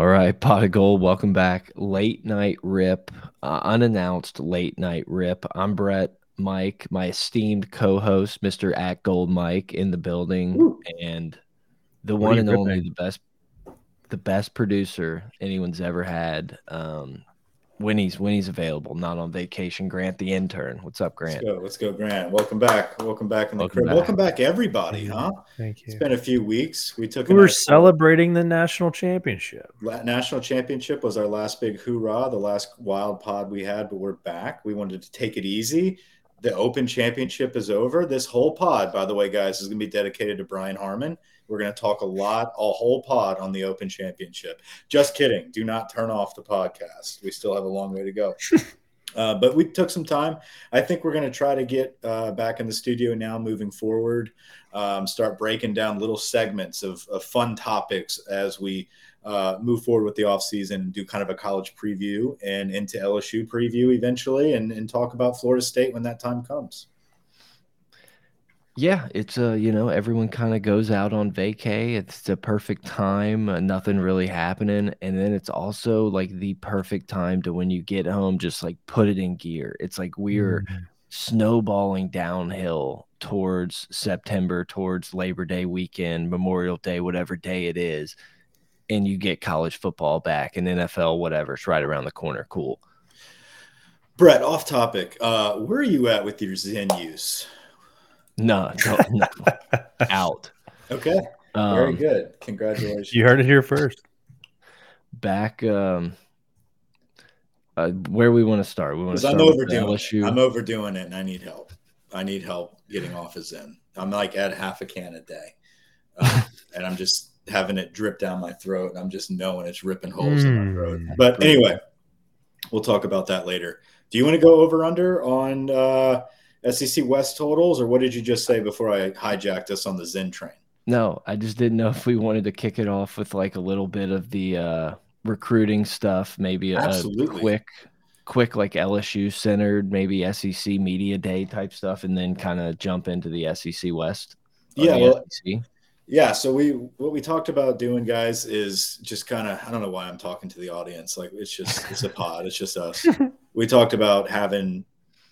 All right, Pod of Geauxld. Welcome back. Late night rip, uh, unannounced late night rip. I'm Brett. Mike, my esteemed co-host, Mr. At Gold Mike, in the building, and the what one and ripping? only, the best, the best producer anyone's ever had. Um, when he's when he's available, not on vacation. Grant the intern. What's up, Grant? Let's go, let's go Grant. Welcome back. Welcome back in the Welcome crib. Back. Welcome back, everybody, huh? Thank you. It's been a few weeks. We took. We were celebrating the national championship. National championship was our last big hoorah, the last wild pod we had, but we're back. We wanted to take it easy. The Open Championship is over. This whole pod, by the way, guys, is going to be dedicated to Brian Harman. We're going to talk a lot, a whole pod on the Open Championship. Just kidding. Do not turn off the podcast. We still have a long way to go. Uh, but we took some time. I think we're going to try to get uh, back in the studio now moving forward, um, start breaking down little segments of, of fun topics as we uh, move forward with the offseason and do kind of a college preview and into LSU preview eventually and, and talk about Florida State when that time comes. Yeah, it's uh, you know, everyone kind of goes out on vacay. It's the perfect time, uh, nothing really happening, and then it's also like the perfect time to when you get home, just like put it in gear. It's like we're mm snowballing downhill towards September, towards Labor Day weekend, Memorial Day, whatever day it is, and you get college football back and NFL, whatever. It's right around the corner. Cool. Brett, off topic. Uh, where are you at with your Zyn use? No, no, no. out. Okay. Um, Very good. Congratulations. You heard it here first. Back um uh, where we want to start. We want to start I'm overdoing LSU. I'm overdoing it and I need help. I need help getting off of Zyn. I'm like at half a can a day. Uh, and I'm just having it drip down my throat. And I'm just knowing it's ripping holes mm. in my throat. Hmm. But anyway, we'll talk about that later. Do you want to go over under on uh SEC West totals, or what did you just say before I hijacked us on the Zyn train? No, I just didn't know if we wanted to kick it off with like a little bit of the uh, recruiting stuff, maybe a, a quick, quick like LSU centered, maybe SEC media day type stuff, and then kind of jump into the SEC West. Yeah, well, SEC. yeah. So we what we talked about doing, guys, is just kind of I don't know why I'm talking to the audience. Like it's just it's a pod. It's just us. we talked about having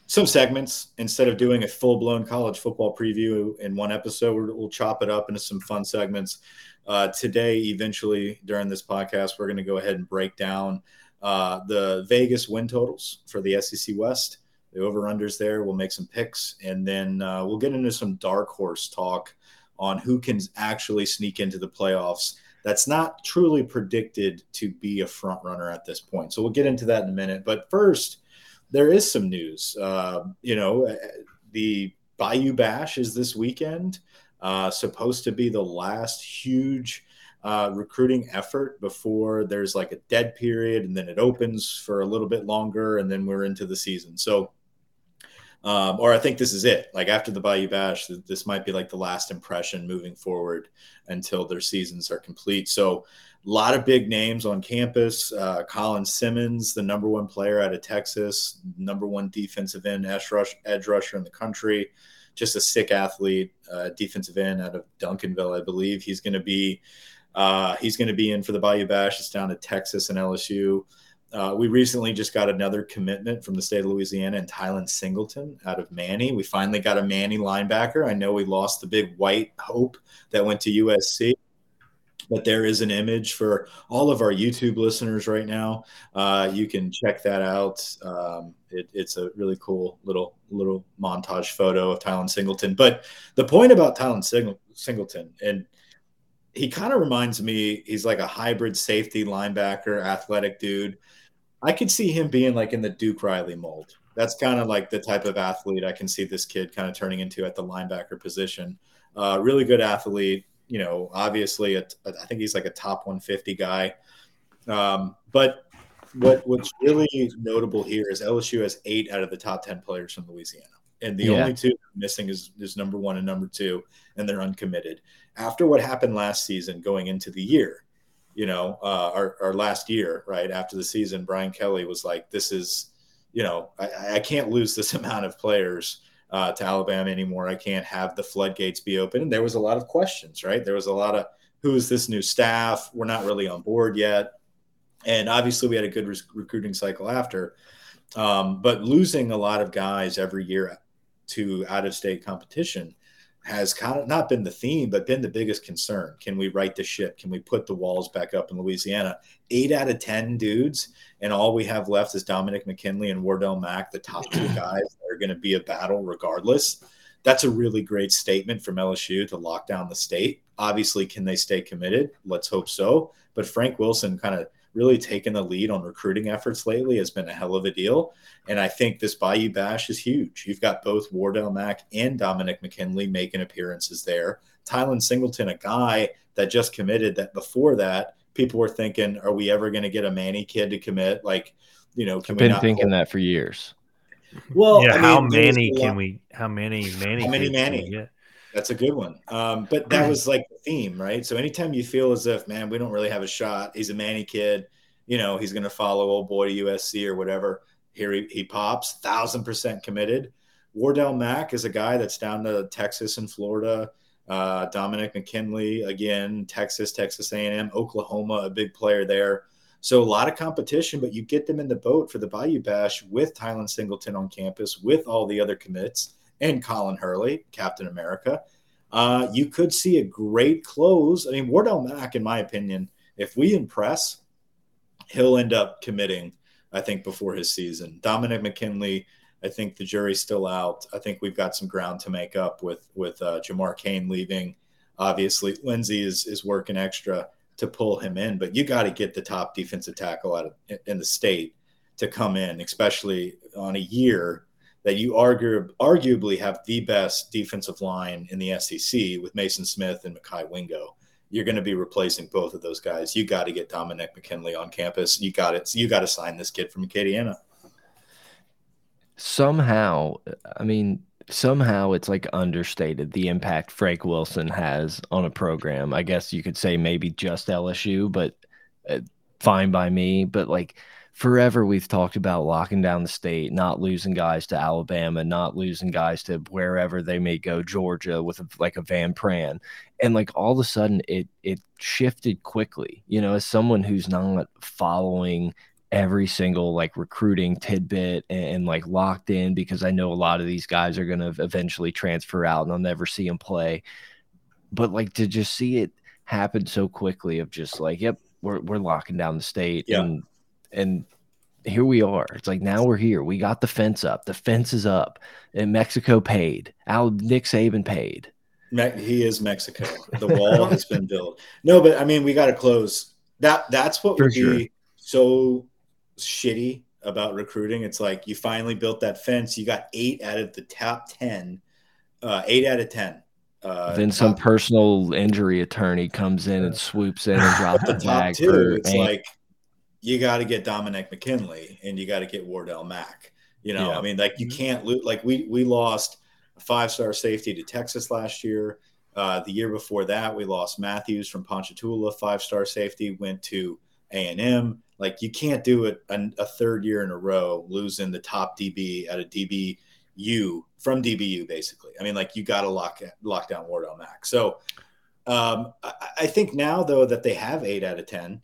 some segments instead of doing a full blown college football preview in one episode. We'll chop it up into some fun segments. Uh, today, eventually during this podcast, we're going to go ahead and break down uh, the Vegas win totals for the SEC West, the over unders there. We'll make some picks and then uh, we'll get into some dark horse talk on who can actually sneak into the playoffs. That's not truly predicted to be a front runner at this point. So we'll get into that in a minute. But first, there is some news. Uh, you know, uh, the Bayou Bash is this weekend, uh, supposed to be the last huge uh, recruiting effort before there's like a dead period and then it opens for a little bit longer and then we're into the season. So, um, or I think this is it. Like after the Bayou Bash, this might be like the last impression moving forward until their seasons are complete. So, a lot of big names on campus. Uh, Colin Simmons, the number one player out of Texas, number one defensive end, edge, rush, edge rusher in the country, just a sick athlete, uh, defensive end out of Duncanville, I believe. He's going to be uh, he's going to be in for the Bayou Bash. It's down to Texas and LSU. Uh, we recently just got another commitment from the state of Louisiana and Tylen Singleton out of Many. We finally got a Many linebacker. I know we lost the big white hope that went to USC but there is an image for all of our YouTube listeners right now. Uh, you can check that out. Um, it, it's a really cool little little montage photo of Tylen Singleton. But the point about Tylen Sing- Singleton, and he kind of reminds me, he's like a hybrid safety linebacker, athletic dude. I could see him being like in the Duke Riley mold. That's kind of like the type of athlete I can see this kid kind of turning into at the linebacker position. Uh, really good athlete, you know, obviously, a, I think he's like a top 150 guy. Um, but what what's really notable here is LSU has eight out of the top 10 players from Louisiana. And the yeah. only two missing is, is number one and number two, and they're uncommitted. After what happened last season going into the year, you know, uh, our, our last year, right after the season, Brian Kelly was like, this is, you know, I, I can't lose this amount of players uh, to Alabama anymore. I can't have the floodgates be open. And there was a lot of questions, right? There was a lot of who is this new staff? We're not really on board yet. And obviously, we had a good recruiting cycle after. Um, but losing a lot of guys every year to out of state competition has kind of not been the theme, but been the biggest concern. Can we right the ship? Can we put the walls back up in Louisiana? Eight out of 10 dudes, and all we have left is Dominic McKinley and Wardell Mack, the top two guys that are going to be a battle regardless. That's a really great statement from LSU to lock down the state. Obviously, can they stay committed? Let's hope so. But Frank Wilson kind of really taken the lead on recruiting efforts lately has been a hell of a deal. And I think this Bayou Bash is huge. You've got both Wardell Mack and Dominic McKinley making appearances there. Tylen Singleton, a guy that just committed that before that, people were thinking, are we ever going to get a Many kid to commit? Like, you know, can I've been thinking that for years. Well, yeah, I mean, how many can we, how many Manny, how many Manny? That's a good one. Um, but that was like the theme, right? So anytime you feel as if, man, we don't really have a shot, he's a Many kid, you know, he's going to follow old boy to USC or whatever. Here he, he pops, thousand percent committed. Wardell Mack is a guy that's down to Texas and Florida. Uh, Dominic McKinley again, Texas, Texas A&M, Oklahoma, a big player there. So a lot of competition, but you get them in the boat for the Bayou Bash with Tylen Singleton on campus, with all the other commits and Colin Hurley, Captain America. Uh, you could see a great close. I mean, Wardell Mack, in my opinion, if we impress, he'll end up committing, I think, before his season. Dominic McKinley, I think the jury's still out. I think we've got some ground to make up with with uh, Jamar Cain leaving. Obviously, Lindsey is is working extra to pull him in, but you got to get the top defensive tackle out of in the state to come in, especially on a year that you argue, arguably have the best defensive line in the SEC with Maason Smith and Mekhi Wingo. You're going to be replacing both of those guys. You got to get Dominic McKinley on campus. You got it. You got to sign this kid from Acadiana. Somehow, I mean, somehow it's like understated the impact Frank Wilson has on a program. I guess you could say maybe just LSU, but uh, fine by me. But like forever we've talked about locking down the state, not losing guys to Alabama, not losing guys to wherever they may go, Georgia with a, like a Van Pran, and like all of a sudden it it shifted quickly. You know, as someone who's not following every single like recruiting tidbit and, and, like locked in because I know a lot of these guys are going to eventually transfer out and I'll never see them play. But like to just see it happen so quickly of just like, yep, we're we're locking down the state yeah. and and here we are. It's like now we're here. We got the fence up. The fence is up, and Mexico paid. Al Nick Saban paid. he is Mexico. The wall has been built. No, but I mean, we got to close. That that's what For would sure. be so shitty about recruiting. It's like you finally built that fence. You got eight out of the top ten. Uh, eight out of ten. Uh, then some personal injury attorney comes in and swoops in and drops the, the bag. Two, it's like you got to get Dominic McKinley and you got to get Wardell Mack. You know, yeah. I mean, like you mm-hmm. can't lose. Like we we lost a five star safety to Texas last year. Uh, the year before that, we lost Mathews from Ponchatoula, five star safety, went to A and M. Like you can't do it a, a, third year in a row, losing the top DB at a DBU from DBU, basically. I mean, like you got to lock lock down Wardell Mack. So um, I, I think now though that they have eight out of ten,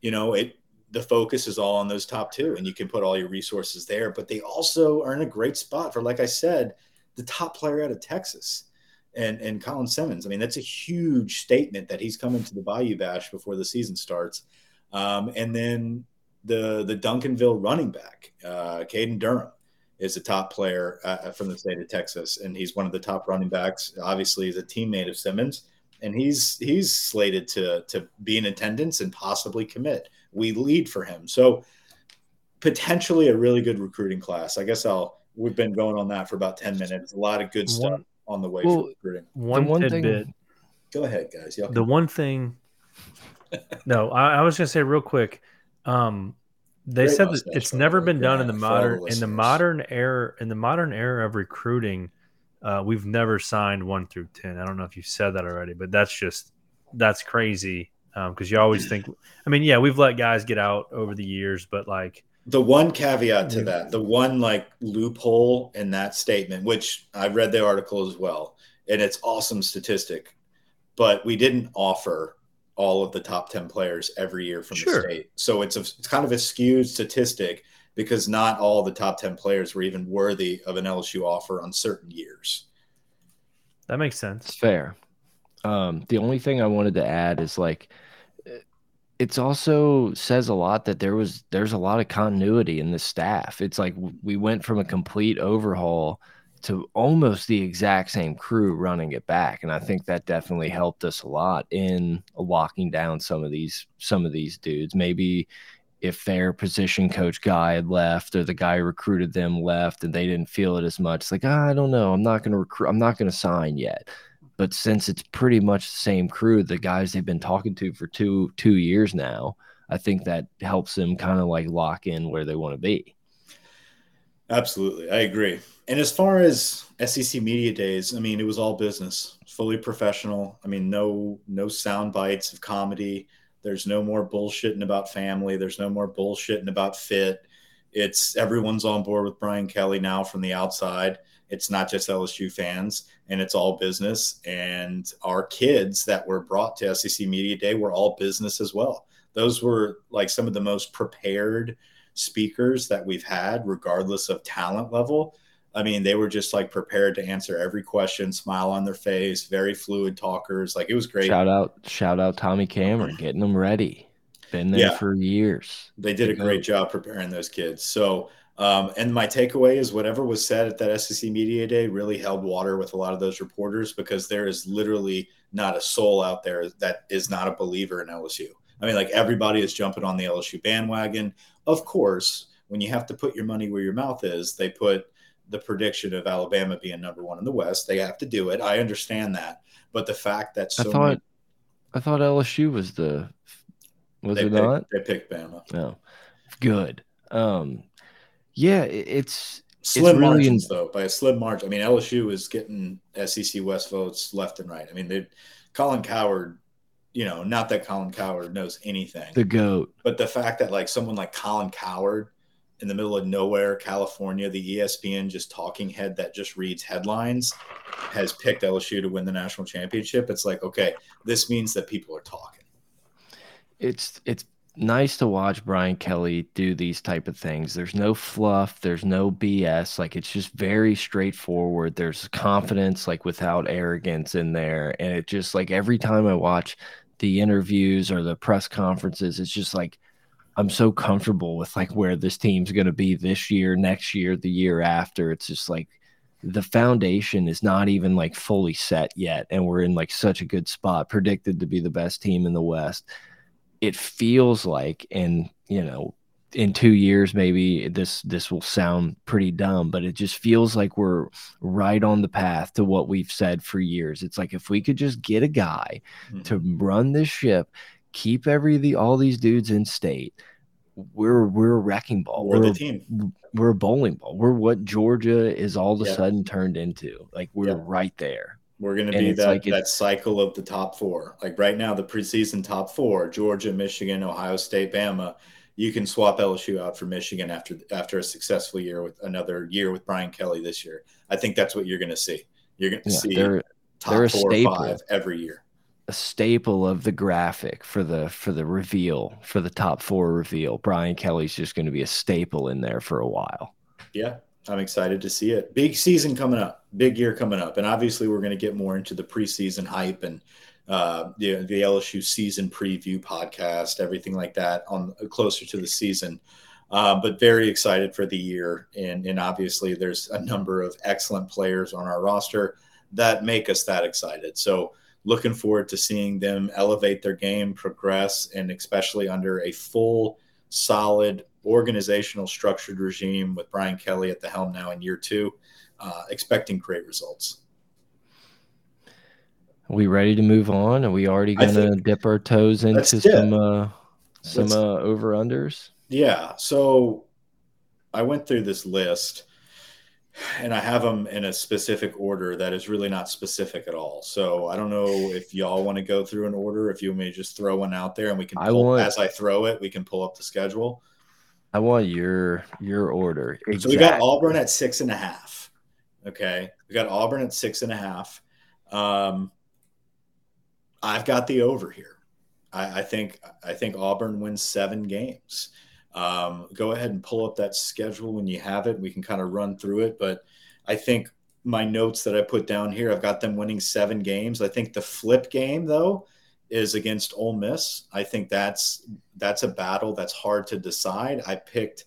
you know, it the focus is all on those top two and you can put all your resources there but they also are in a great spot for like i said the top player out of texas and and colin simmons i mean that's a huge statement that he's coming to the bayou bash before the season starts um, and then the the duncanville running back uh, caden durham is a top player uh, from the state of texas and he's one of the top running backs obviously he's a teammate of simmons and he's he's slated to to be in attendance and possibly commit we lead for him. So potentially a really good recruiting class. I guess I'll we've been going on that for about 10 minutes. A lot of good stuff one, on the way well, for recruiting. One, one tidbit. Thing, go ahead, guys. Y'all the one thing no, I, I, was gonna say real quick. Um, they Great said that it's never been done in the modern in the modern era in the modern era of recruiting. Uh, we've never signed one through ten. I don't know if you said that already, but that's just that's crazy because um, you always think. I mean, yeah, we've let guys get out over the years, but like the one caveat to that, the one like loophole in that statement, which I read the article as well, and it's awesome statistic, but we didn't offer all of the top 10 players every year from sure. the state. So it's, a, it's kind of a skewed statistic because not all the top 10 players were even worthy of an LSU offer on certain years. That makes sense. It's fair. Um, the only thing I wanted to add is like, it's also says a lot that there was there's a lot of continuity in the staff. It's like we went from a complete overhaul to almost the exact same crew running it back, and I think that definitely helped us a lot in locking down some of these some of these dudes. Maybe if their position coach guy had left or the guy who recruited them left and they didn't feel it as much, like ah, I don't know, I'm not going to recruit, I'm not going to sign yet. But since it's pretty much the same crew, the guys they've been talking to for two two years now, I think that helps them kind of like lock in where they want to be. Absolutely, I agree. And as far as SEC media days, I mean, it was all business, fully professional. I mean, no no sound bites of comedy. There's no more bullshitting about family. There's no more bullshitting about fit. It's everyone's on board with Brian Kelly now from the outside. It's not just LSU fans and it's all business. And our kids that were brought to SEC Media Day were all business as well. Those were like some of the most prepared speakers that we've had, regardless of talent level. I mean, they were just like prepared to answer every question, smile on their face, very fluid talkers. Like it was great. Shout out, shout out Tommy Cameron, getting them ready. Been there yeah. for years. They did a great job preparing those kids. So um, and my takeaway is whatever was said at that SEC Media Day really held water with a lot of those reporters because there is literally not a soul out there that is not a believer in LSU. I mean, like everybody is jumping on the LSU bandwagon. Of course, when you have to put your money where your mouth is, they put the prediction of Alabama being number one in the West. They have to do it. I understand that, but the fact that so I thought many, I thought LSU was the was it picked, not? They picked Bama. No, good. Um, yeah, it's slim it's really margins in... though by a slim margin. I mean, LSU is getting SEC West votes left and right. I mean, they Colin Cowherd. You know, not that Colin Cowherd knows anything. The goat. But the fact that like someone like Colin Cowherd in the middle of nowhere, California, the ESPN just talking head that just reads headlines has picked LSU to win the national championship. It's like, okay, this means that people are talking. It's it's nice to watch Brian Kelly do these type of things. There's no fluff, there's no BS. Like it's just very straightforward. There's confidence, like without arrogance in there. And it just like every time I watch the interviews or the press conferences, it's just like I'm so comfortable with like where this team's going to be this year, next year, the year after. It's just like the foundation is not even like fully set yet and we're in like such a good spot predicted to be the best team in the west it feels like and you know in two years maybe this this will sound pretty dumb but it just feels like we're right on the path to what we've said for years it's like if we could just get a guy mm -hmm. to run this ship keep every the all these dudes in state we're we're a wrecking ball we're, we're the team we're a bowling ball we're what georgia is all of a yeah. sudden turned into like we're yeah. right there we're going to be that, like that cycle of the top four. Like right now, the preseason top four: Georgia, Michigan, Ohio State, Bama. You can swap LSU out for Michigan after after a successful year with another year with Brian Kelly this year. I think that's what you're going to see. You're going to yeah, see they're, top they're four or five every year. A staple of the graphic for the for the reveal for the top four reveal. Brian Kelly's just going to be a staple in there for a while. Yeah, I'm excited to see it. Big season coming up, big year coming up, and obviously we're going to get more into the preseason hype and uh, the the LSU season preview podcast, everything like that on closer to the season. Uh, but very excited for the year, and and obviously there's a number of excellent players on our roster that make us that excited. So looking forward to seeing them elevate their game, progress, and especially under a full, solid organizational structured regime with Brian Kelly at the helm now in year two, uh, expecting great results. Are we ready to move on? Are we already going to dip our toes into some uh, some uh, over unders? Yeah. So I went through this list and I have them in a specific order that is really not specific at all. So I don't know if y'all want to go through an order, if you may just throw one out there and we can pull, I want, as I throw it, we can pull up the schedule. I want your your order. Exactly. So we got Auburn at six and a half. Okay, we got Auburn at six and a half. Um, I've got the over here. I, I think I think Auburn wins seven games. Um, go ahead and pull up that schedule when you have it. We can kind of run through it, but I think my notes that I put down here, I've got them winning seven games. I think the flip game though is against Ole Miss. I think that's that's a battle that's hard to decide. I picked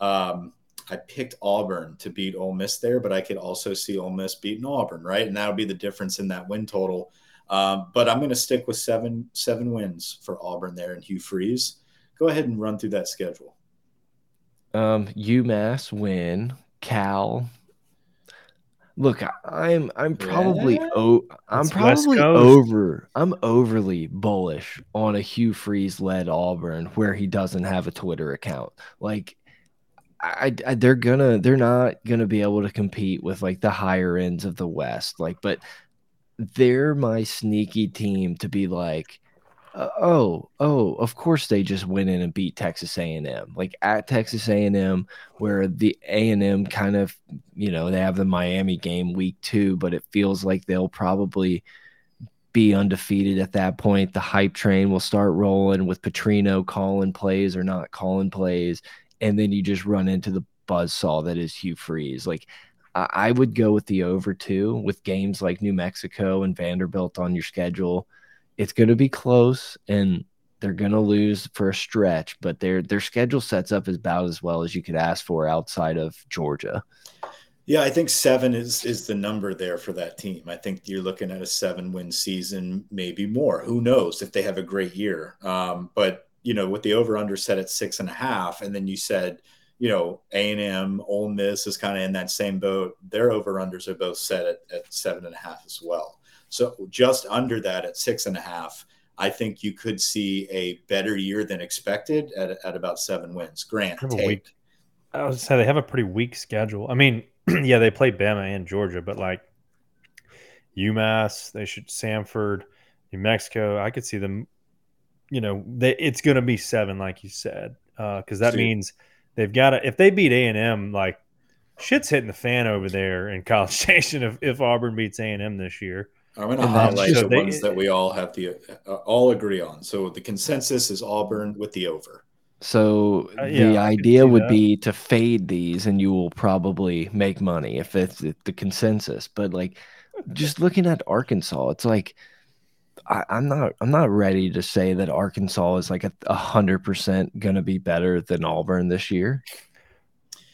um, I picked Auburn to beat Ole Miss there, but I could also see Ole Miss beating Auburn, right? And that would be the difference in that win total. Um, but I'm going to stick with seven seven wins for Auburn there and Hugh Freeze. Go ahead and run through that schedule. Um, UMass win, Cal. Look, I'm I'm probably yeah. oh I'm probably over I'm overly bullish on a Hugh Freeze led Auburn where he doesn't have a Twitter account. Like I, I, they're gonna they're not gonna be able to compete with like the higher ends of the West. Like, but they're my sneaky team to be like, uh, oh, oh, of course they just went in and beat Texas A&M. Like at Texas A&M, where the A&M kind of, you know, they have the Miami game week two, but it feels like they'll probably be undefeated at that point. The hype train will start rolling with Petrino calling plays or not calling plays and then you just run into the buzz saw that is Hugh Freeze. Like I, I would go with the over two with games like New Mexico and Vanderbilt on your schedule. It's going to be close and they're going to lose for a stretch, but their their schedule sets up as about as well as you could ask for outside of Georgia. Yeah, I think seven is is the number there for that team. I think you're looking at a seven win season, maybe more. Who knows if they have a great year? Um, but you know, with the over under set at six and a half, and then you said, you know, A and M, Ole Miss is kind of in that same boat. Their over unders are both set at, at seven and a half as well. So just under that at six and a half, I think you could see a better year than expected at, at about seven wins. Grant, take. I would say they have a pretty weak schedule. I mean, yeah, they play Bama and Georgia, but like UMass, they should Samford, New Mexico. I could see them you know, they, it's going to be seven, like you said, because uh, that means they've got to. If they beat A and M, like shit's hitting the fan over there in College Station. If, if Auburn beats A and M this year, I'm going to highlight the they, ones that we all have the uh, all agree on. So the consensus is Auburn with the over. So uh, yeah, the idea would that. be to fade these, and you will probably make money if it's the consensus. But like, just looking at Arkansas, it's like I, am not I'm not ready to say that Arkansas is like a hundred percent gonna be better than Auburn this year.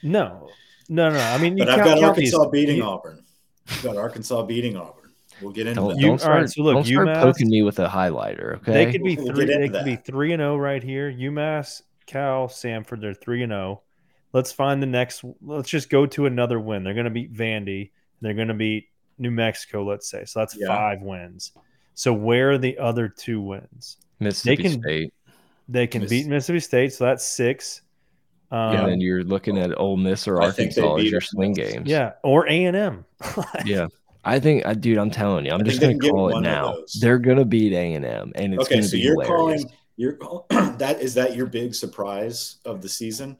No, no, no. I mean, but I've got Arkansas beating you, Auburn. I've got Arkansas beating Auburn. We'll get into don't, that. You, don't start, all right, so look, don't start UMass, poking me with a highlighter. Okay, they could be we'll three. They could be three and zero oh right here. UMass, Cal, Samford. They're three and zero. Oh. Let's find the next. Let's just go to another win. They're going to beat Vandy. They're going to beat New Mexico. Let's say so. That's yeah. five wins. So where are the other two wins? Mississippi they can, State. They can Miss beat Mississippi State, so that's six. Um, yeah, and you're looking at Ole Miss or Arkansas as your swing games. Yeah, or A and M. yeah, I think, uh, dude, I'm telling you, I'm I just going to call it now. They're going to beat A and M, and it's okay. So you're hilarious. calling you're that is that your big surprise of the season?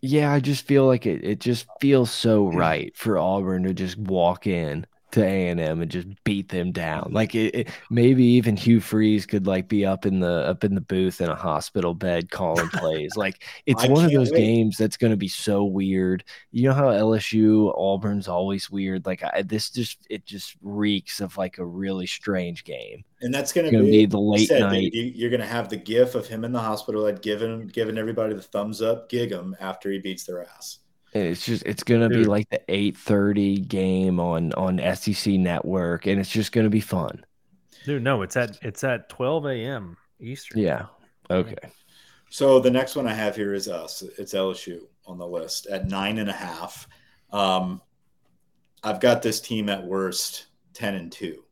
Yeah, I just feel like it. It just feels so right for Auburn to just walk in to A and M and just beat them down. Like it, it, maybe even Hugh Freeze could like be up in the up in the booth in a hospital bed calling plays. Like it's one of those wait. games that's going to be so weird. You know how LSU Auburn's always weird. Like I, this just it just reeks of like a really strange game. And that's going to be, be, the late said, night. You're going to have the gif of him in the hospital, like giving giving everybody the thumbs up, gig him after he beats their ass. And it's just it's gonna Dude. be like the eight thirty game on on SEC Network, and it's just gonna be fun. Dude, no, it's at it's at twelve a.m. Eastern. Yeah. Okay. So the next one I have here is us. It's LSU on the list at nine and a half. Um, I've got this team at worst ten and two,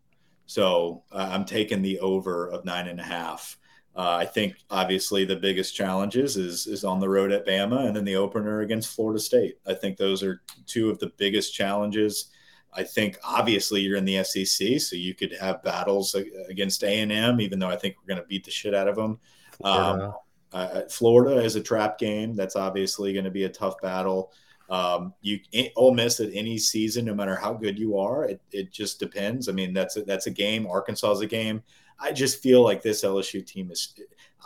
so uh, I'm taking the over of nine and a half. Uh, I think obviously the biggest challenges is is on the road at Bama and then the opener against Florida State. I think those are two of the biggest challenges. I think obviously you're in the SEC, so you could have battles against A and M, even though I think we're going to beat the shit out of them. Florida. Um, uh, Florida is a trap game. That's obviously going to be a tough battle. Um, you Ole Miss at any season, no matter how good you are, it, it just depends. I mean, that's a, that's a game. Arkansas is a game. I just feel like this LSU team is.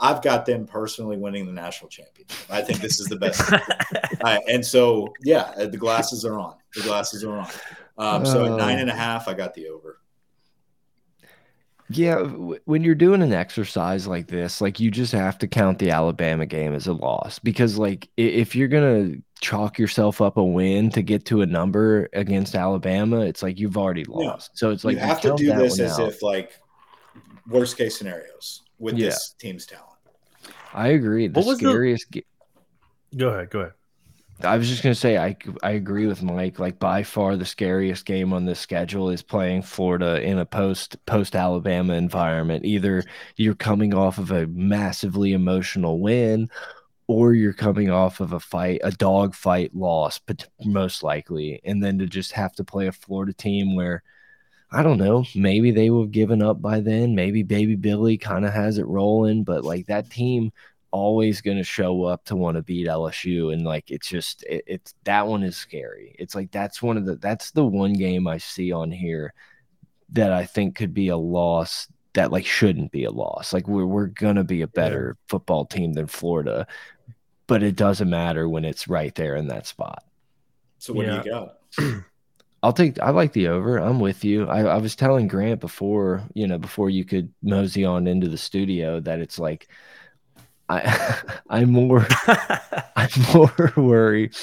I've got them personally winning the national championship. I think this is the best. and so, yeah, uh, the glasses are on. The glasses are on. Um, so at nine and a half, I got the over. Yeah, when you're doing an exercise like this, like you just have to count the Alabama game as a loss because, like, if you're gonna chalk yourself up a win to get to a number against Alabama, it's like you've already lost. Yeah. So it's like you have you to do this as out. if like worst case scenarios with yeah. this team's talent. I agree. The what scariest. The... Go ahead. Go ahead. I was just gonna say I I agree with Mike. Like by far the scariest game on this schedule is playing Florida in a post post Alabama environment. Either you're coming off of a massively emotional win, or you're coming off of a fight, a dog fight loss, but most likely, and then to just have to play a Florida team where I don't know, maybe they would have given up by then. Maybe Baby Billy kind of has it rolling, but like that team always going to show up to want to beat LSU and like it's just it, it's that one is scary. It's like that's one of the that's the one game I see on here that I think could be a loss that like shouldn't be a loss. Like we're we're going to be a better yeah. football team than Florida, but it doesn't matter when it's right there in that spot. So what yeah. do you got? I'll take. I like the over. I'm with you. I, I was telling Grant before, you know, before you could mosey on into the studio that it's like I I'm more I'm more worried.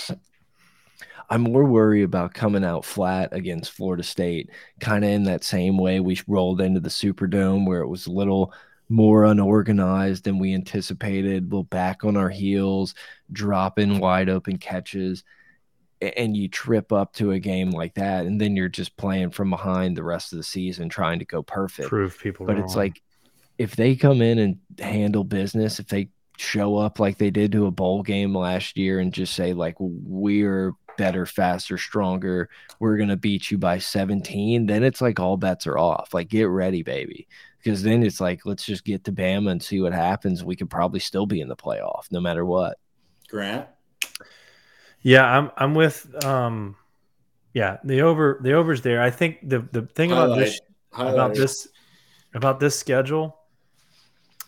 I'm more worried about coming out flat against Florida State, kind of in that same way we rolled into the Superdome where it was a little more unorganized than we anticipated, a little back on our heels, dropping wide open catches, and you trip up to a game like that, and then you're just playing from behind the rest of the season, trying to go perfect. Prove people, but wrong. it's like if they come in and handle business, if they show up like they did to a bowl game last year and just say like we're better, faster, stronger, we're going to beat you by 17, then it's like all bets are off. Like get ready, baby. Because then it's like let's just get to Bama and see what happens. We could probably still be in the playoff no matter what. Grant. Yeah, I'm I'm with um yeah, the over the overs there. I think the the thing Highlight. about this Highlight. about this about this schedule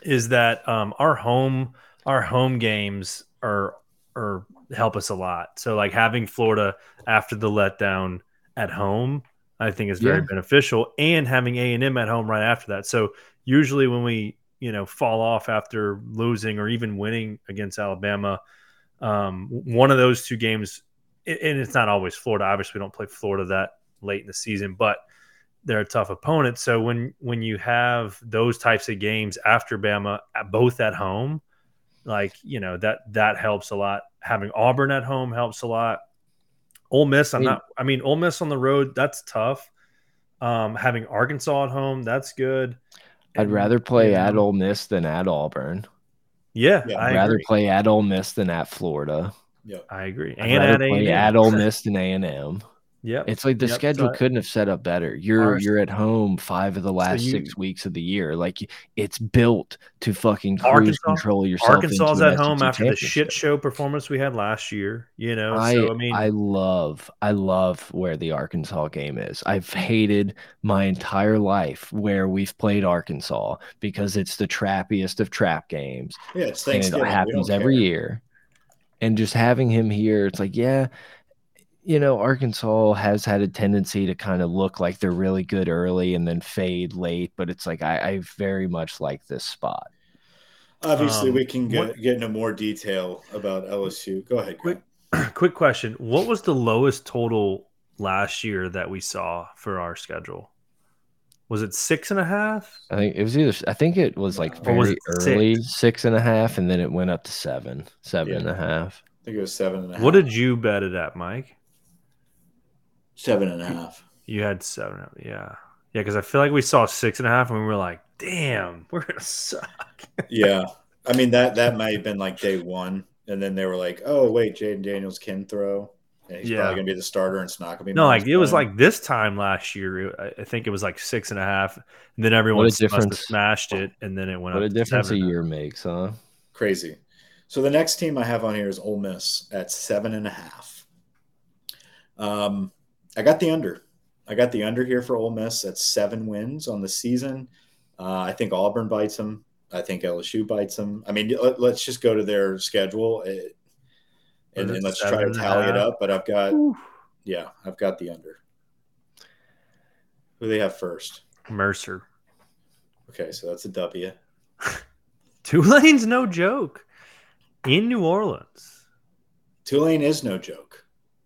is that um, our home our home games are are help us a lot. So like having Florida after the letdown at home, I think is very yeah. beneficial, and having A and M at home right after that. So usually when we you know fall off after losing or even winning against Alabama, um, one of those two games, and it's not always Florida. Obviously, we don't play Florida that late in the season, but they're a tough opponent. So when when you have those types of games after Bama, both at home, like you know that that helps a lot. Having Auburn at home helps a lot. Ole Miss, I'm I mean, not. I mean, Ole Miss on the road, that's tough. Um, having Arkansas at home, that's good. I'd rather play at Ole Miss than at Auburn. Yeah, yeah I'd rather play at Ole Miss than at Florida. Yeah, I agree. I'd and at play at Ole Miss than A and M. Yeah, it's like the yep. schedule so, couldn't have set up better. You're you're at home five of the last so you, six weeks of the year. Like it's built to fucking cruise Arkansas, control yourself. Arkansas's at home after the shit show performance we had last year. You know, I so, I mean, I love I love where the Arkansas game is. I've hated my entire life where we've played Arkansas because it's the trappiest of trap games. Yeah, it's Thanksgiving. it happens every year. And just having him here, it's like, yeah, you know, Arkansas has had a tendency to kind of look like they're really good early and then fade late, but it's like I, I very much like this spot. Obviously, um, we can get, what, get into more detail about LSU. Go ahead. Quick, quick question: What was the lowest total last year that we saw for our schedule? Was it six and a half? I think it was either. I think it was like very was early six? six and a half, and then it went up to seven, seven yeah. and a half. I think it was seven and a half. What did you bet it at, Mike? Seven and a half. You had seven. Yeah. Yeah. Because I feel like we saw six and a half and we were like, damn, we're going to suck. yeah. I mean, that, that might have been like day one. And then they were like, oh, wait, Jayden Daniels can throw. Yeah, he's yeah. probably going to be the starter and it's not going to be. No, like it was like this time last year. I think it was like six and a half. And then everyone must have smashed it. And then it went what up. a difference a year makes, huh? Crazy. So the next team I have on here is Ole Miss at seven and a half. Um, I got the under. I got the under here for Ole Miss at seven wins on the season. Uh, I think Auburn bites them. I think LSU bites them. I mean, let, us just go to their schedule eh, and, and let's try to tally it up. But I've got, Ooh. yeah, I've got the under. Who they have first? Mercer. Okay, so that's a W. Tulane's no joke in New Orleans. Tulane is no joke.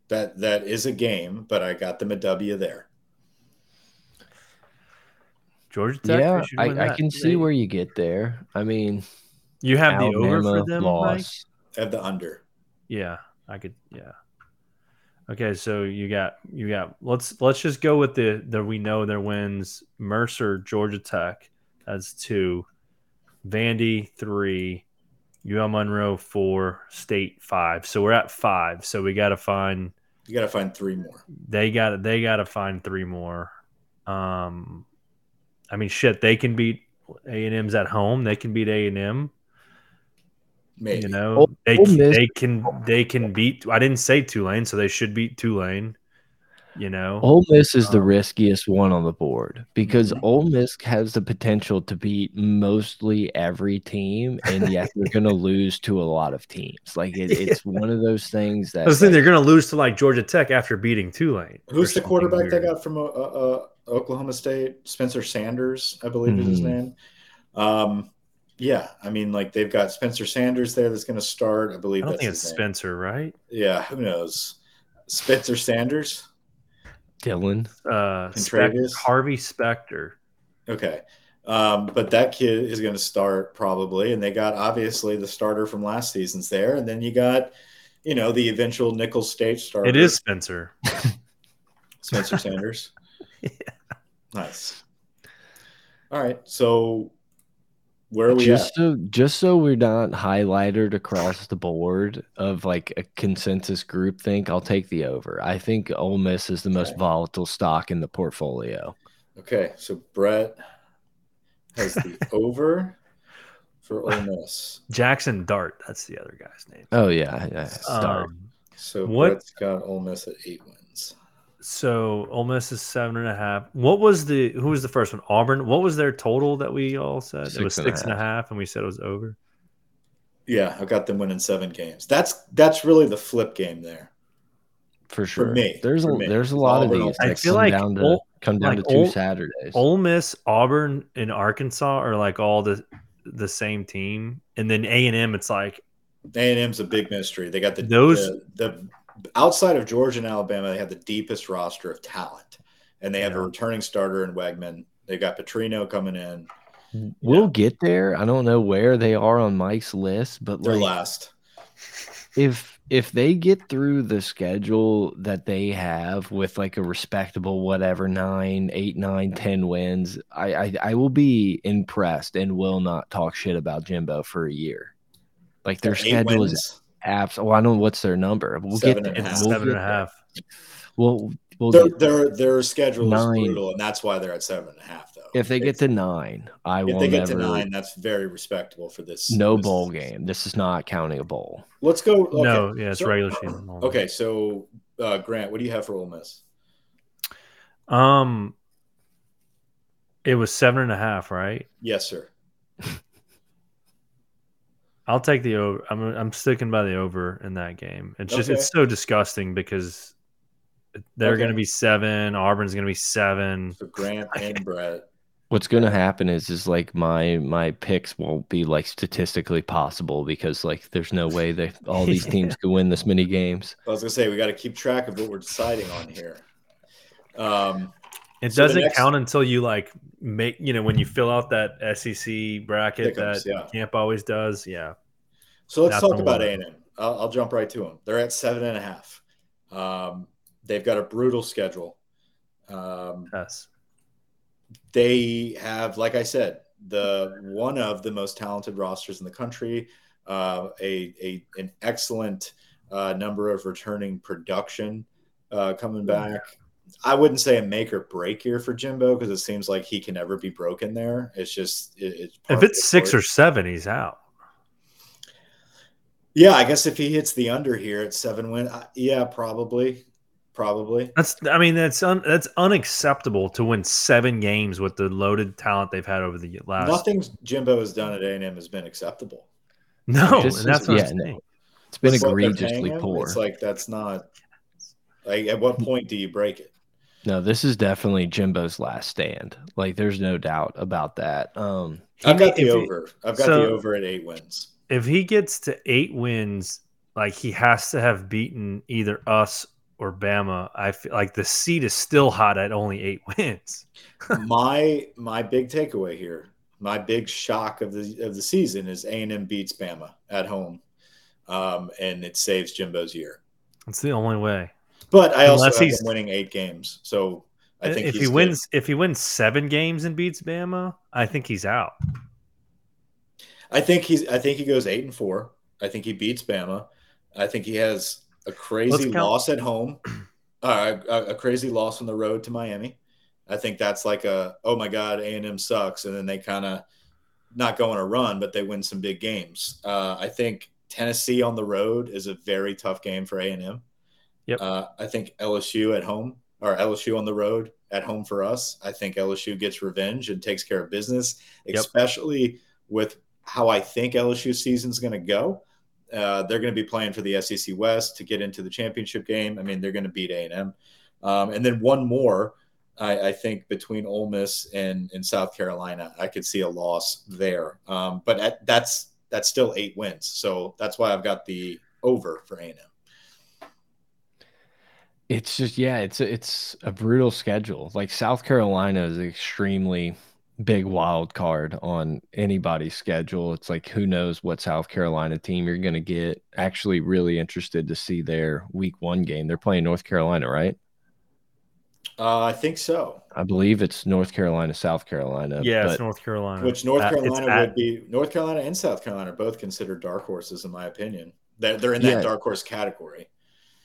That that is a game, but I got them a W there. Georgia Tech. Yeah, I, I, can see where you get there. I mean, you have Alabama the over for them. Loss. I have the under. Yeah, I could. Yeah. Okay, so you got you got. Let's let's just go with the the we know their wins. Mercer, Georgia Tech. That's two. Vandy three. UL Monroe four. State five. So we're at five. So we got to find. You got to find three more. They got they got to find three more. Um, I mean, shit, they can beat A and M's at home. They can beat A and M. Maybe. You know, they they can they can beat. I didn't say Tulane, so they should beat Tulane. You know, Ole Miss is the um, riskiest one on the board because mm -hmm. Ole Miss has the potential to beat mostly every team, and yet they're going to lose to a lot of teams. Like it, it's one of those things that I was like, they're going to lose to like Georgia Tech after beating Tulane. Who's the quarterback weird. they got from uh, uh, Oklahoma State? Spencer Sanders, I believe mm -hmm. is his mm-hmm. name. Um, yeah, I mean, like they've got Spencer Sanders there that's going to start. I believe. I don't think it's Spencer, right? Yeah, who knows? Spencer Sanders. Dylan. Uh, Spec- Harvey Specter. Okay. Um, but that kid is going to start probably. And they got obviously the starter from last season's there. And then you got, you know, the eventual Nicholls State starter. It is Spencer. Spencer Sanders. yeah. Nice. All right. So where are we just at? so just so we're not highlighted across the board of like a consensus group think i'll take the over i think Ole miss is the most okay. volatile stock in the portfolio okay so brett has the over for Ole Miss. Jackson Dart, that's the other guy's name. Oh yeah, yeah. Um, so what, Brett's got Ole Miss at eight wins. So Ole Miss is seven and a half. What was the who was the first one? Auburn. What was their total that we all said? Six it was six and a, and a half, and we said it was over. Yeah, I got them winning seven games. That's that's really the flip game there. For sure. For me. There's for a me. there's a lot of these. I feel like down to, Ole, come down like to two Ole, Saturdays. Ole Miss, Auburn, and Arkansas are like all the the same team, and then A and M. It's like A and M's a big mystery. They got the those the, the outside of Georgia and Alabama, they have the deepest roster of talent, and they have yeah. a returning starter in Weigman. They've got Petrino coming in. We'll know. get there. I don't know where they are on Mike's list, but they're like, last. If if they get through the schedule that they have with like a respectable whatever nine, eight, nine, ten wins, I I, I will be impressed and will not talk shit about Jimbo for a year. Like their schedule wins. is apps. Well, I don't know what's their number. We'll seven get and we'll seven and a half. We'll, we'll their, their, their schedule nine. is brutal, and that's why they're at seven and a half. Though, if they get to nine, I if will. If they get never, to nine, that's very respectable for this. No this, bowl game. This is not counting a bowl. Let's go. Okay. No, yeah, it's so, regular season. Okay, so uh, Grant, what do you have for Ole Miss? Um, it was seven and a half, right? Yes, sir. I'll take the over. I'm I'm sticking by the over in that game. It's just okay. it's so disgusting because they're okay. going to be seven. Auburn's going to be seven. So Grant and Brett. What's going to happen is is like my my picks won't be like statistically possible because like there's no way that all these teams yeah. could win this many games. I was going to say we got to keep track of what we're deciding on here. Um, it so doesn't next... count until you like make you know when you fill out that SEC bracket Pickups, that yeah. Camp always does. Yeah. So let's talk about A and. I'll, I'll jump right to them. They're at seven and a half. Um, they've got a brutal schedule. Um, yes. They have, like I said, the one of the most talented rosters in the country. Uh, a, a an excellent uh, number of returning production uh, coming back. I wouldn't say a make or break here for Jimbo because it seems like he can never be broken there. It's just it, it's if it's six or seven, he's out. Yeah, I guess if he hits the under here at seven win, yeah, probably, probably. That's I mean that's un, that's unacceptable to win seven games with the loaded talent they've had over the last. Nothing Jimbo has done at A and M has been acceptable. No, and that's what yeah, I'm saying. It's been egregiously poor. It's like that's not like at what point do you break it? No, this is definitely Jimbo's last stand. Like there's no doubt about that. Um I've got the over. I've got so, the over at eight wins. If he gets to eight wins, like he has to have beaten either us or Bama. I feel like the seat is still hot at only eight wins. my my big takeaway here, my big shock of the of the season is A and M beats Bama at home, um, and it saves Jimbo's year. It's the only way. But I also Unless have he's, winning eight games, so I think if he wins if he wins seven games and beats Bama, I think he's out. I think he's. I think he goes eight and four. I think he beats Bama. I think he has a crazy loss at home, uh, a, a, crazy loss on the road to Miami. I think that's like a oh my god, A and M sucks, and then they kind of not go on a run, but they win some big games. Uh, I think Tennessee on the road is a very tough game for A and M. Yep. Uh, I think LSU at home or LSU on the road at home for us. I think LSU gets revenge and takes care of business, especially yep. with how I think LSU season is going to go. Uh, they're going to be playing for the SEC West to get into the championship game. I mean, they're going to beat A and M, um, and then one more. I, I, think between Ole Miss and, and South Carolina, I could see a loss there. Um, but at, that's that's still eight wins, so that's why I've got the over for A and M. It's just yeah, it's a, it's a brutal schedule. Like South Carolina is extremely big wild card on anybody's schedule. It's like who knows what South Carolina team you're going to get. Actually, really interested to see their week one game. They're playing North Carolina, right? Uh, I think so. I believe it's North Carolina, South Carolina. Yeah, it's North Carolina. Which North Carolina would at, be North Carolina and South Carolina are both considered dark horses, in my opinion. They're, they're in that yeah, dark horse category.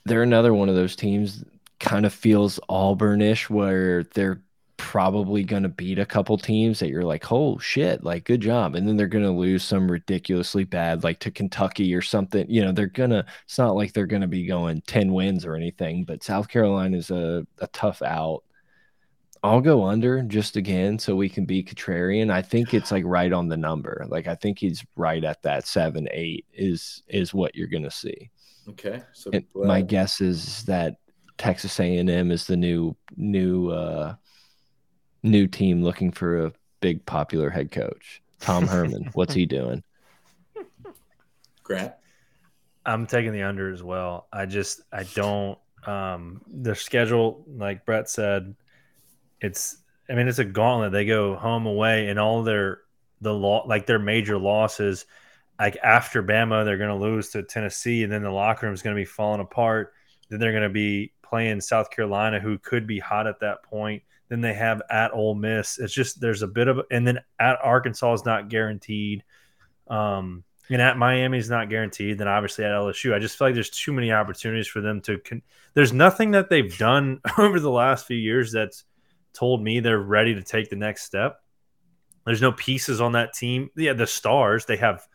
They're another one of those teams kind of feels Auburnish where they're probably going to beat a couple teams that you're like, oh shit, like good job. And then they're going to lose some ridiculously bad, like to Kentucky or something. You know, they're going to, it's not like they're going to be going 10 wins or anything, but South Carolina is a, a tough out. I'll go under just again so we can be contrarian. I think it's like right on the number. Like I think he's right at that seven, eight is is what you're gonna see. Okay. So my guess is that Texas A&M is the new new uh new team looking for a big popular head coach. Tom Herman, what's he doing? Grant. I'm taking the under as well. I just I don't um the schedule like Brett said it's I mean it's a gauntlet. They go home away and all their the law like their major losses like after Bama they're going to lose to Tennessee and then the locker room is going to be falling apart. Then they're going to be playing South Carolina who could be hot at that point. Then they have at Ole Miss. It's just there's a bit of and then at Arkansas is not guaranteed. Um, and at Miami is not guaranteed. Then obviously at LSU, I just feel like there's too many opportunities for them to. Con- there's nothing that they've done over the last few years that's told me they're ready to take the next step. There's no pieces on that team. Yeah, the stars they have,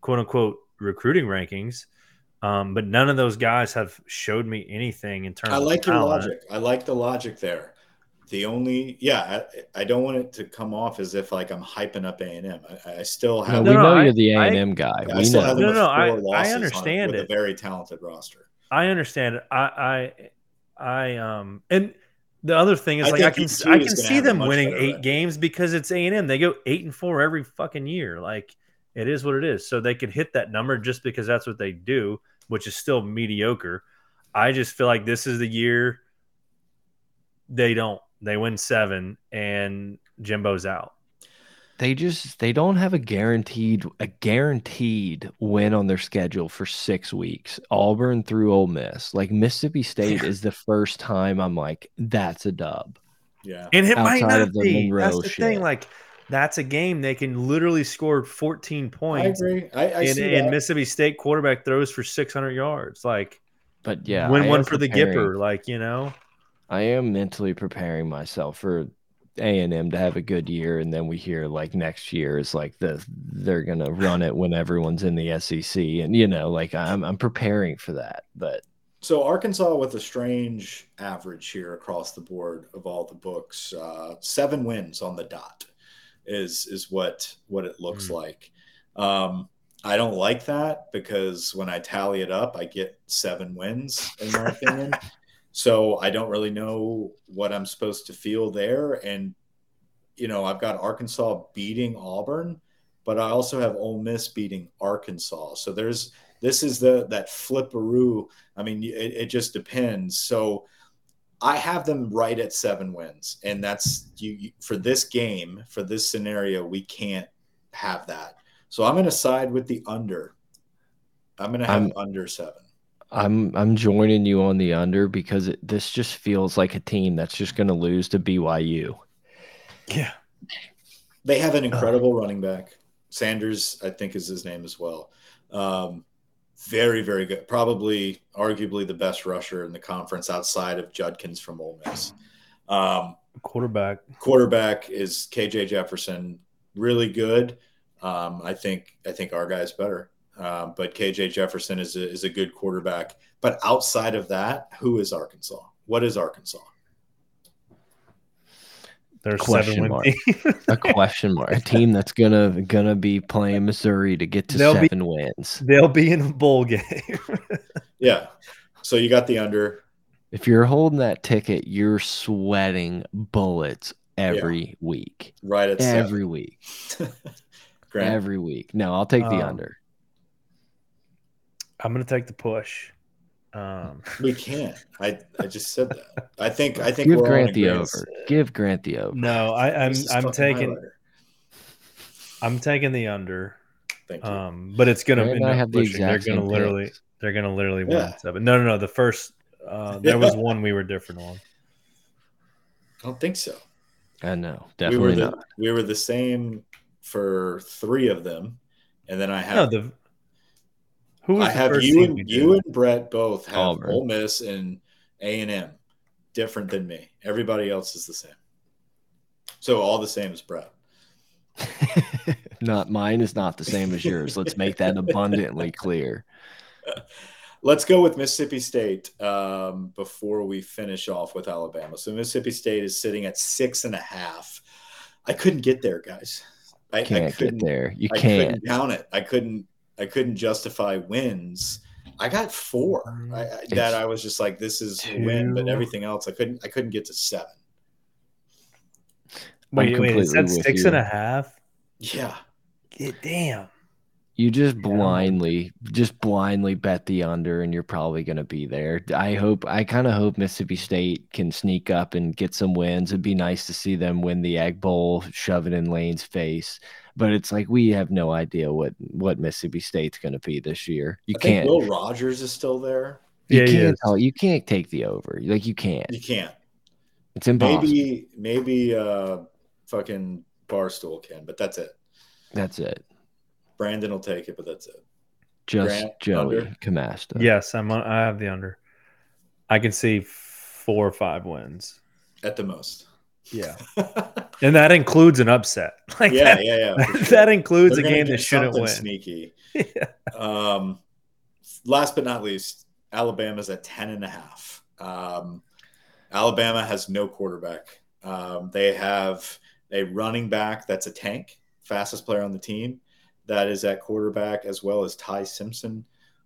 quote unquote, recruiting rankings. Um, but none of those guys have showed me anything in terms. I like your logic. I like the logic there the only yeah I, I, don't want it to come off as if like i'm hyping up a&m i, I still have no, we know you're the a&m guy yeah, we know no no I, I understand it, it. a very talented roster i understand it i i i um and the other thing is like i can i can see them winning eight games because it's a&m they go eight and four every fucking year like it is what it is so they could hit that number just because that's what they do which is still mediocre i just feel like this is the year they don't they win seven, and Jimbo's out. They just they don't have a guaranteed a guaranteed win on their schedule for six weeks. Auburn through Ole Miss, like Mississippi State is the first time I'm like that's a dub. Yeah, and it Outside might not be. Monroe that's the shit. thing. Like that's a game they can literally score 14 points. I agree. I, I and, and Mississippi State quarterback throws for 600 yards. Like, but yeah, win one for the Gipper. Like you know, I am mentally preparing myself for A and M to have a good year, and then we hear like next year is like the they're gonna run it when everyone's in the SEC, and you know, like I'm I'm preparing for that. But So Arkansas with a strange average here across the board of all the books, uh, seven wins on the dot is is what what it looks mm. like. Um, I don't like that because when I tally it up, I get seven wins in my opinion. So I don't really know what I'm supposed to feel there. And you know, I've got Arkansas beating Auburn, but I also have Ole Miss beating Arkansas. So there's this is the that flipperoo. I mean, it, it just depends. So I have them right at seven wins, and that's you, you for this game for this scenario. We can't have that. So I'm going to side with the under. I'm going to have I'm, under seven. I'm I'm joining you on the under because it, this just feels like a team that's just going to lose to BYU. Yeah, they have an incredible uh, running back. Sanders, I think, is his name as well. Um, very, very good. Probably, arguably, the best rusher in the conference outside of Judkins from Ole Miss. Um, quarterback. Quarterback is KJ Jefferson. Really good. Um, I think I think our guy's better. Um, but KJ Jefferson is a, is a good quarterback. But outside of that, who is Arkansas? What is Arkansas? There's a question mark. a question mark. A team that's gonna gonna be playing Missouri to get to they'll seven be, wins. They'll be in a bowl game. yeah. So you got the under. If you're holding that ticket, you're sweating bullets every yeah. week. Right at every seven. week. every week. No, I'll take the um, under. I'm gonna take the push. Um, we can't. I I just said that. I think I think give Grant the over. Give Grant the over. No, I, I'm I'm taking. I'm taking the under. Thank you. Um, but it's gonna be have the exact They're gonna literally. Picks. They're gonna literally win yeah. seven. No, no, no. The first. Uh, there was one we were different on. I don't think so. I know. Definitely we were the, not. We were the same for three of them, and then I have no, the who I have you and you and Brett both have Auburn. Ole Miss and A and M, different than me. Everybody else is the same. So all the same as Brett. not mine is not the same as yours. Let's make that abundantly clear. Let's go with Mississippi State um, before we finish off with Alabama. So Mississippi State is sitting at six and a half. I couldn't get there, guys. I can't I get there. You I can't couldn't count it. I couldn't I couldn't justify wins. I got four mm-hmm. I, I, that I was just like, this is a win, but everything else I couldn't I couldn't get to seven. Wait, wait, is that six you. and a half? Yeah. Get damn you just blindly just blindly bet the under and you're probably going to be there i hope i kind of hope mississippi state can sneak up and get some wins it'd be nice to see them win the egg bowl shove it in lane's face but it's like we have no idea what what mississippi state's going to be this year you I can't will rogers is still there you yeah, can't tell, you can't take the over like you can't you can't it's impossible maybe maybe uh fucking barstool can but that's it that's it Brandon will take it, but that's it. Just Grant, Joey under? Camasta. Yes, I'm on. I have the under. I can see four or five wins at the most. Yeah, and that includes an upset. Like yeah, that, yeah, yeah. That, sure. that includes They're a game that shouldn't win. Sneaky. yeah. Um, last but not least, Alabama's at ten and a half. Um, Alabama has no quarterback. Um, they have a running back that's a tank, fastest player on the team that is at quarterback, as well as Ty Simpson,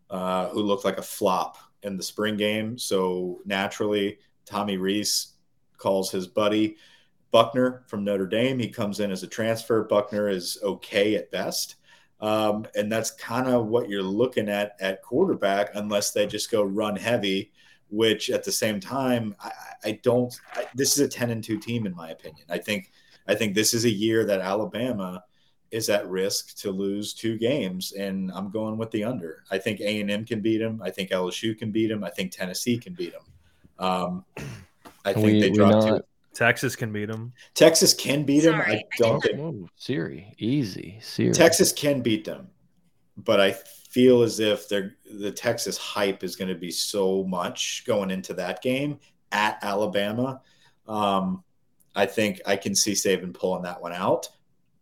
uh, who looked like a flop in the spring game. So naturally, Tommy Rees calls his buddy Buchner from Notre Dame. He comes in as a transfer. Buchner is okay at best. Um, and that's kind of what you're looking at at quarterback, unless they just go run heavy, which at the same time, I, I don't. I, this is a 10 and 2 team, in my opinion. I think, I think this is a year that Alabama is at risk to lose two games, and I'm going with the under. I think A and M can beat them. I think LSU can beat them. I think Tennessee can beat them. Um, I think we, they drop two. Texas can beat them. Texas can beat them. I don't think oh, Siri easy. Siri. Texas can beat them, but I feel as if they're the Texas hype is going to be so much going into that game at Alabama. Um, I think I can see Saban pulling that one out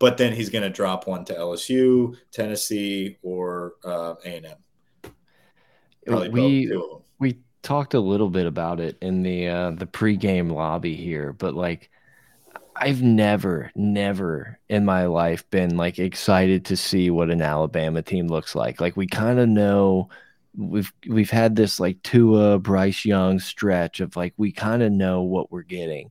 but then he's going to drop one to LSU, Tennessee, or uh, A&M. we we talked a little bit about it in the uh, the pregame lobby here, but like I've never, never in my life been like excited to see what an Alabama team looks like. Like we kind of know we've we've had this like Tua Bryce Young stretch of like we kind of know what we're getting.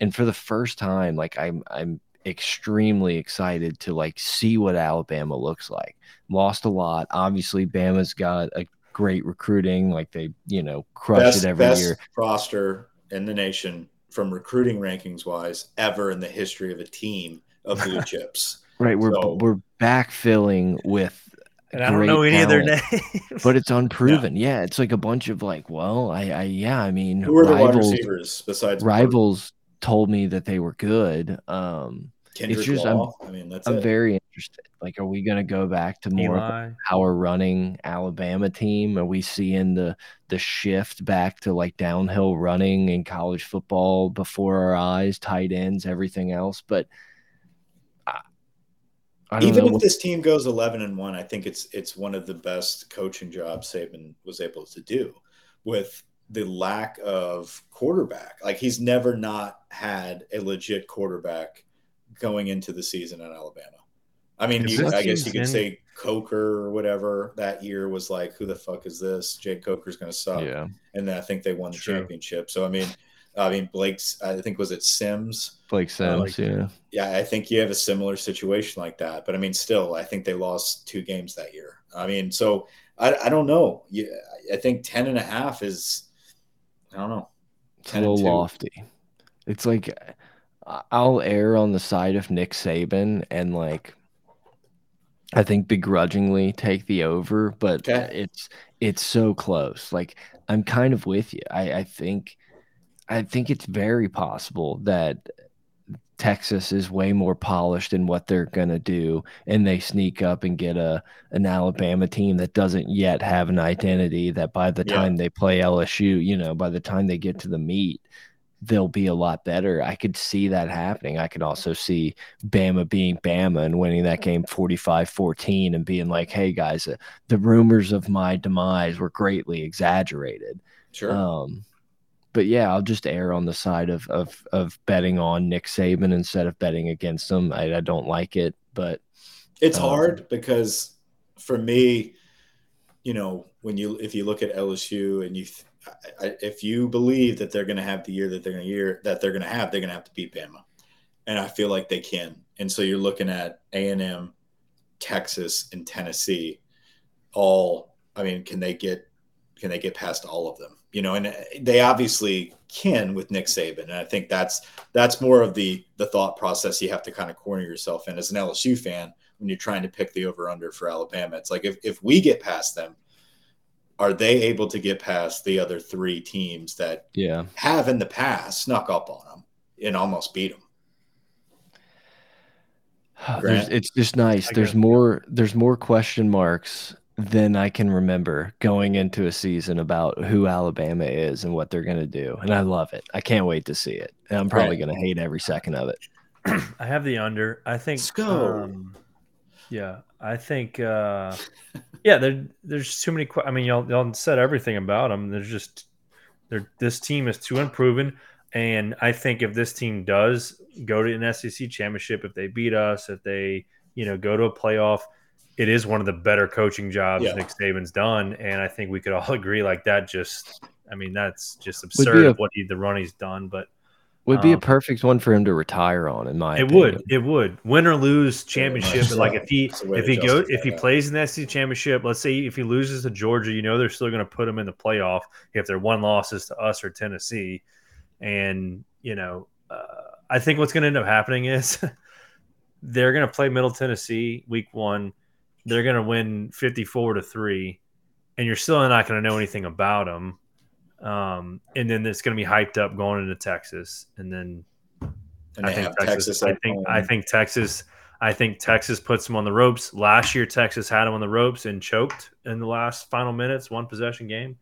And for the first time, like I'm I'm extremely excited to like see what Alabama looks like. Lost a lot. Obviously, Bama's got a great recruiting. Like they, you know, crush best, it every best year. Roster in the nation from recruiting rankings wise ever in the history of a team of blue chips. Right. We're so, we're backfilling with and I don't know any talent, of their names, but it's unproven. Yeah. yeah. it's like a bunch of like, well, I, I yeah, I mean, who are rivals, the wide receivers besides rivals? Told me that they were good. Um, Kendrick it's just, Law. I'm, I mean, that's I'm it. very interested. Like, are we going to go back to more Eli. of our running Alabama team? Are we seeing the the shift back to like downhill running in college football before our eyes, tight ends, everything else? But I, I even if this team goes 11 and one, I think it's it's one of the best coaching jobs Saban was able to do with the lack of quarterback. Like he's never not had a legit quarterback going into the season in Alabama. I mean, you, I guess you could say Coker or whatever that year was like, who the fuck is this? Jake Coker's going to suck. Yeah. And then I think they won the True. championship. So, I mean, I mean, Blake's, I think, was it Sims? Blake Sims, uh, like, yeah. Yeah, I think you have a similar situation like that. But I mean, still, I think they lost two games that year. I mean, so I, I don't know. Yeah, I think 10 and a half is, I don't know. It's a little lofty. It's like, I'll err on the side of Nick Saban and like I think begrudgingly take the over, but okay. it's it's so close. Like I'm kind of with you. I, I think I think it's very possible that Texas is way more polished in what they're gonna do, and they sneak up and get a an Alabama team that doesn't yet have an identity. That by the time they play LSU, you know, by the time they get to the meet, they'll be a lot better. I could see that happening. I could also see Bama being Bama and winning that game 45 14 and being like, hey, guys, uh, the rumors of my demise were greatly exaggerated. Sure. Um, but yeah, I'll just err on the side of, of, of betting on Nick Saban instead of betting against him. I, I don't like it, but it's um, hard because for me, you know, when you if you look at LSU and you I, if you believe that they're going to have the year that they're going to year that they're going to have, they're going to have to beat Bama, and I feel like they can. And so you're looking at A and M, Texas, and Tennessee. All, I mean, can they get can they get past all of them? You know, and uh, they obviously can with Nick Saban, and I think that's that's more of the the thought process you have to kind of corner yourself in as an LSU fan when you're trying to pick the over under for Alabama. It's like if if we get past them are they able to get past the other three teams that yeah have in the past snuck up on them and almost beat them? it's just nice. there's more. There's more question marks than I can remember going into a season about who Alabama is and what they're going to do, and I love it. I can't wait to see it. And I'm probably going to hate every second of it. I have the under. I think. Let's go. Um, yeah, I think. Uh, yeah, there, there's too many. I mean, y'all, y'all said everything about them. There's just, there. This team is too unproven, and I think if this team does go to an SEC championship, if they beat us, if they, you know, go to a playoff, it is one of the better coaching jobs yeah. Nick Saban's done, and I think we could all agree like that. Just, I mean, that's just absurd a, what he, the run he's done, but would be um, a perfect one for him to retire on, in my. Opinion. It opinion. would. It would. Win or lose championship. Yeah, like if he if he goes if he plays in the SEC championship, let's say if he loses to Georgia, you know they're still going to put him in the playoff if their one losses to us or Tennessee, and you know uh, I think what's going to end up happening is they're going to play Middle Tennessee week one. They're going to win fifty four to three, and you're still not going to know anything about them um, and then it's going to be hyped up going into Texas, and then and I think Texas. Texas I think I think Texas. I think Texas puts them on the ropes. Last year, Texas had them on the ropes and choked in the last final minutes, one possession game.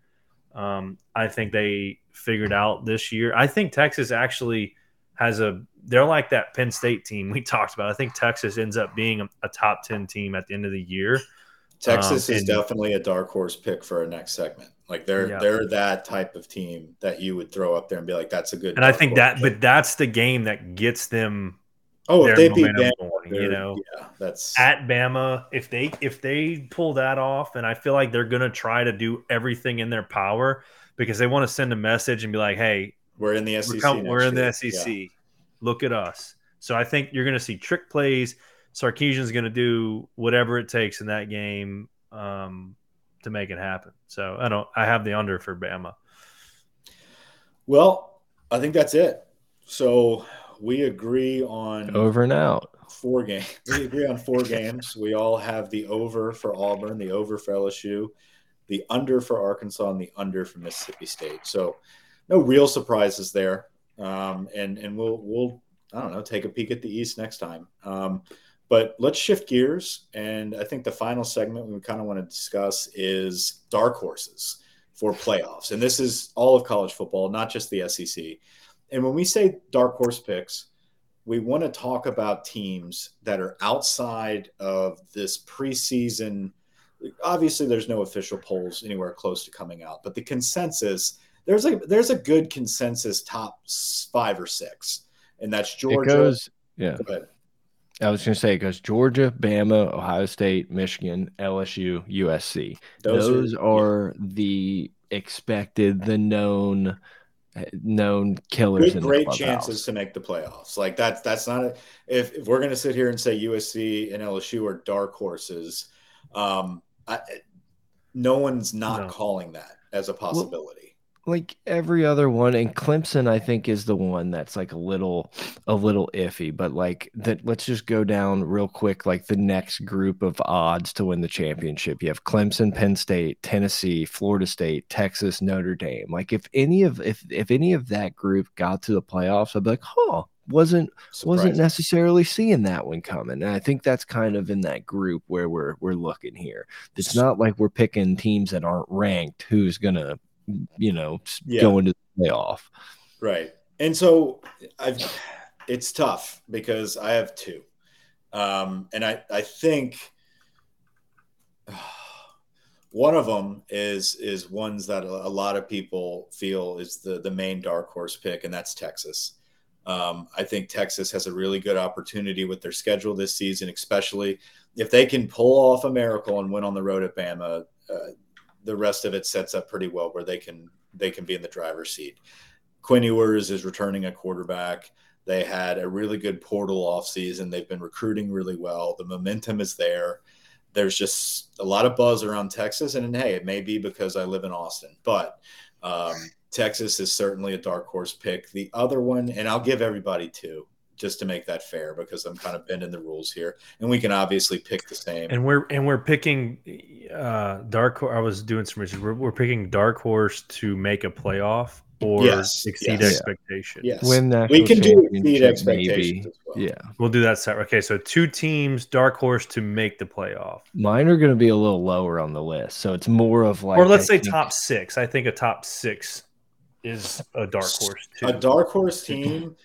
Um, I think they figured out this year. I think Texas actually has a. They're like that Penn State team we talked about. I think Texas ends up being a, a top ten team at the end of the year. Texas um, is definitely a dark horse pick for our next segment. Like they're yeah. they're that type of team that you would throw up there and be like, that's a good. And I think that, pick. but that's the game that gets them. Oh, if they beat Bama, going, you know, yeah, that's at Bama. If they if they pull that off, and I feel like they're gonna try to do everything in their power because they want to send a message and be like, hey, we're in the SEC. We're, we're in the SEC. Yeah. Look at us. So I think you're gonna see trick plays. Sarkisian's going to do whatever it takes in that game um, to make it happen. So I don't. I have the under for Bama. Well, I think that's it. So we agree on over and out four games. We agree on four games. We all have the over for Auburn, the over for LSU, the under for Arkansas, and the under for Mississippi State. So no real surprises there. Um, and and we'll we'll I don't know take a peek at the East next time. Um, but let's shift gears. And I think the final segment we kind of want to discuss is dark horses for playoffs. And this is all of college football, not just the SEC. And when we say dark horse picks, we want to talk about teams that are outside of this preseason. Obviously, there's no official polls anywhere close to coming out, but the consensus there's a there's a good consensus top five or six, and that's Georgia. It goes, yeah. Go I was going to say because Georgia, Bama, Ohio State, Michigan, LSU, USC. Those, Those are, are yeah. the expected, the known, known killers. Good, great chances to make the playoffs. Like that's that's not a, if if we're going to sit here and say USC and LSU are dark horses, um, I, no one's not no. calling that as a possibility. Well, like every other one and Clemson I think is the one that's like a little a little iffy but like that let's just go down real quick like the next group of odds to win the championship you have Clemson Penn State Tennessee Florida State Texas Notre Dame like if any of if if any of that group got to the playoffs I'd be like huh wasn't Surprising. wasn't necessarily seeing that one coming. And I think that's kind of in that group where we're we're looking here. It's not like we're picking teams that aren't ranked who's gonna you know, yeah. go into the playoff. Right. And so I've it's tough because I have two. Um, and I, I think one of them is is ones that a, a, lot of people feel is the the main dark horse pick, and that's Texas. Um, I think Texas has a really good opportunity with their schedule this season, especially if they can pull off a miracle and win on the road at Bama. Uh, the rest of it sets up pretty well where they can they can be in the driver's seat. Quinn Ewers is returning a quarterback. They had a really good portal offseason. They've been recruiting really well. The momentum is there. There's just a lot of buzz around Texas. And, and hey, it may be because I live in Austin, but um, Texas is certainly a dark horse pick. The other one, and I'll give everybody two just to make that fair because I'm kind of bending the rules here, and we can obviously pick the same. And we're and we're picking uh, dark. I was doing some research. We're, we're picking dark horse to make a playoff or yes, exceed yes, expectation. Yes, win that. We can do exceed expectations. Well. Yeah, we'll do that. Set. Okay, so two teams, dark horse to make the playoff. Mine are going to be a little lower on the list, so it's more of like, or let's I say think... top six. I think a top six is a dark horse. Too. A dark horse team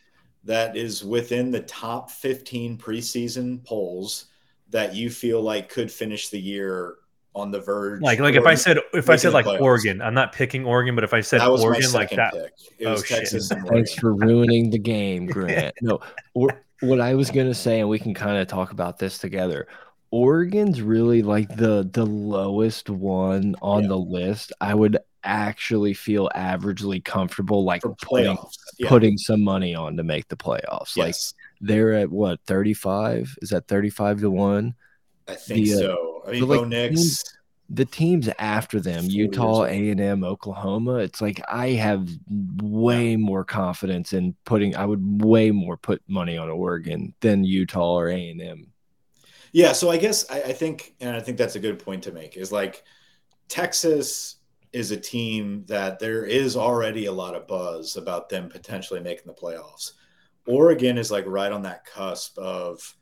that is within the top 15 preseason polls that you feel like could finish the year on the verge. Like, like if I said if I said like playoffs. Oregon, I'm not picking Oregon, but if I said Oregon like that, oh Texas shit. Thanks for ruining the game, Grant. no, or, what I was gonna say, and we can kind of talk about this together. Oregon's really like the the lowest one on yeah. the list. I would actually feel averagely comfortable like putting yeah. putting some money on to make the playoffs. Yes. Like they're at what 35? Is that 35 to 1? I think the, uh, so. I mean, like, the teams after them, Utah, A and M, Oklahoma, it's like I have way more confidence in putting. I would way more put money on Oregon than Utah or A and M. Yeah, so I guess I, I, think, and I think that's a good point to make is like Texas is a team that there is already a lot of buzz about them potentially making the playoffs. Oregon is like right on that cusp of,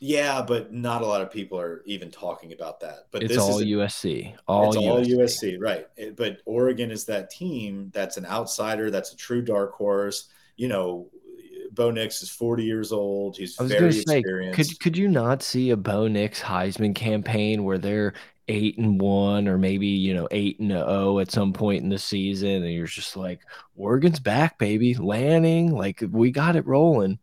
yeah, but not a lot of people are even talking about that. But it's all USC, all it's USC. all USC, right? But Oregon is that team that's an outsider, that's a true dark horse. You know, Bo Nix is 40 years old. He's I was very say, experienced. Could could you not see a Bo Nix Heisman campaign where they're eight and one or maybe you know eight and oh at some point in the season and you're just like Oregon's back baby. Lanning like we got it rolling.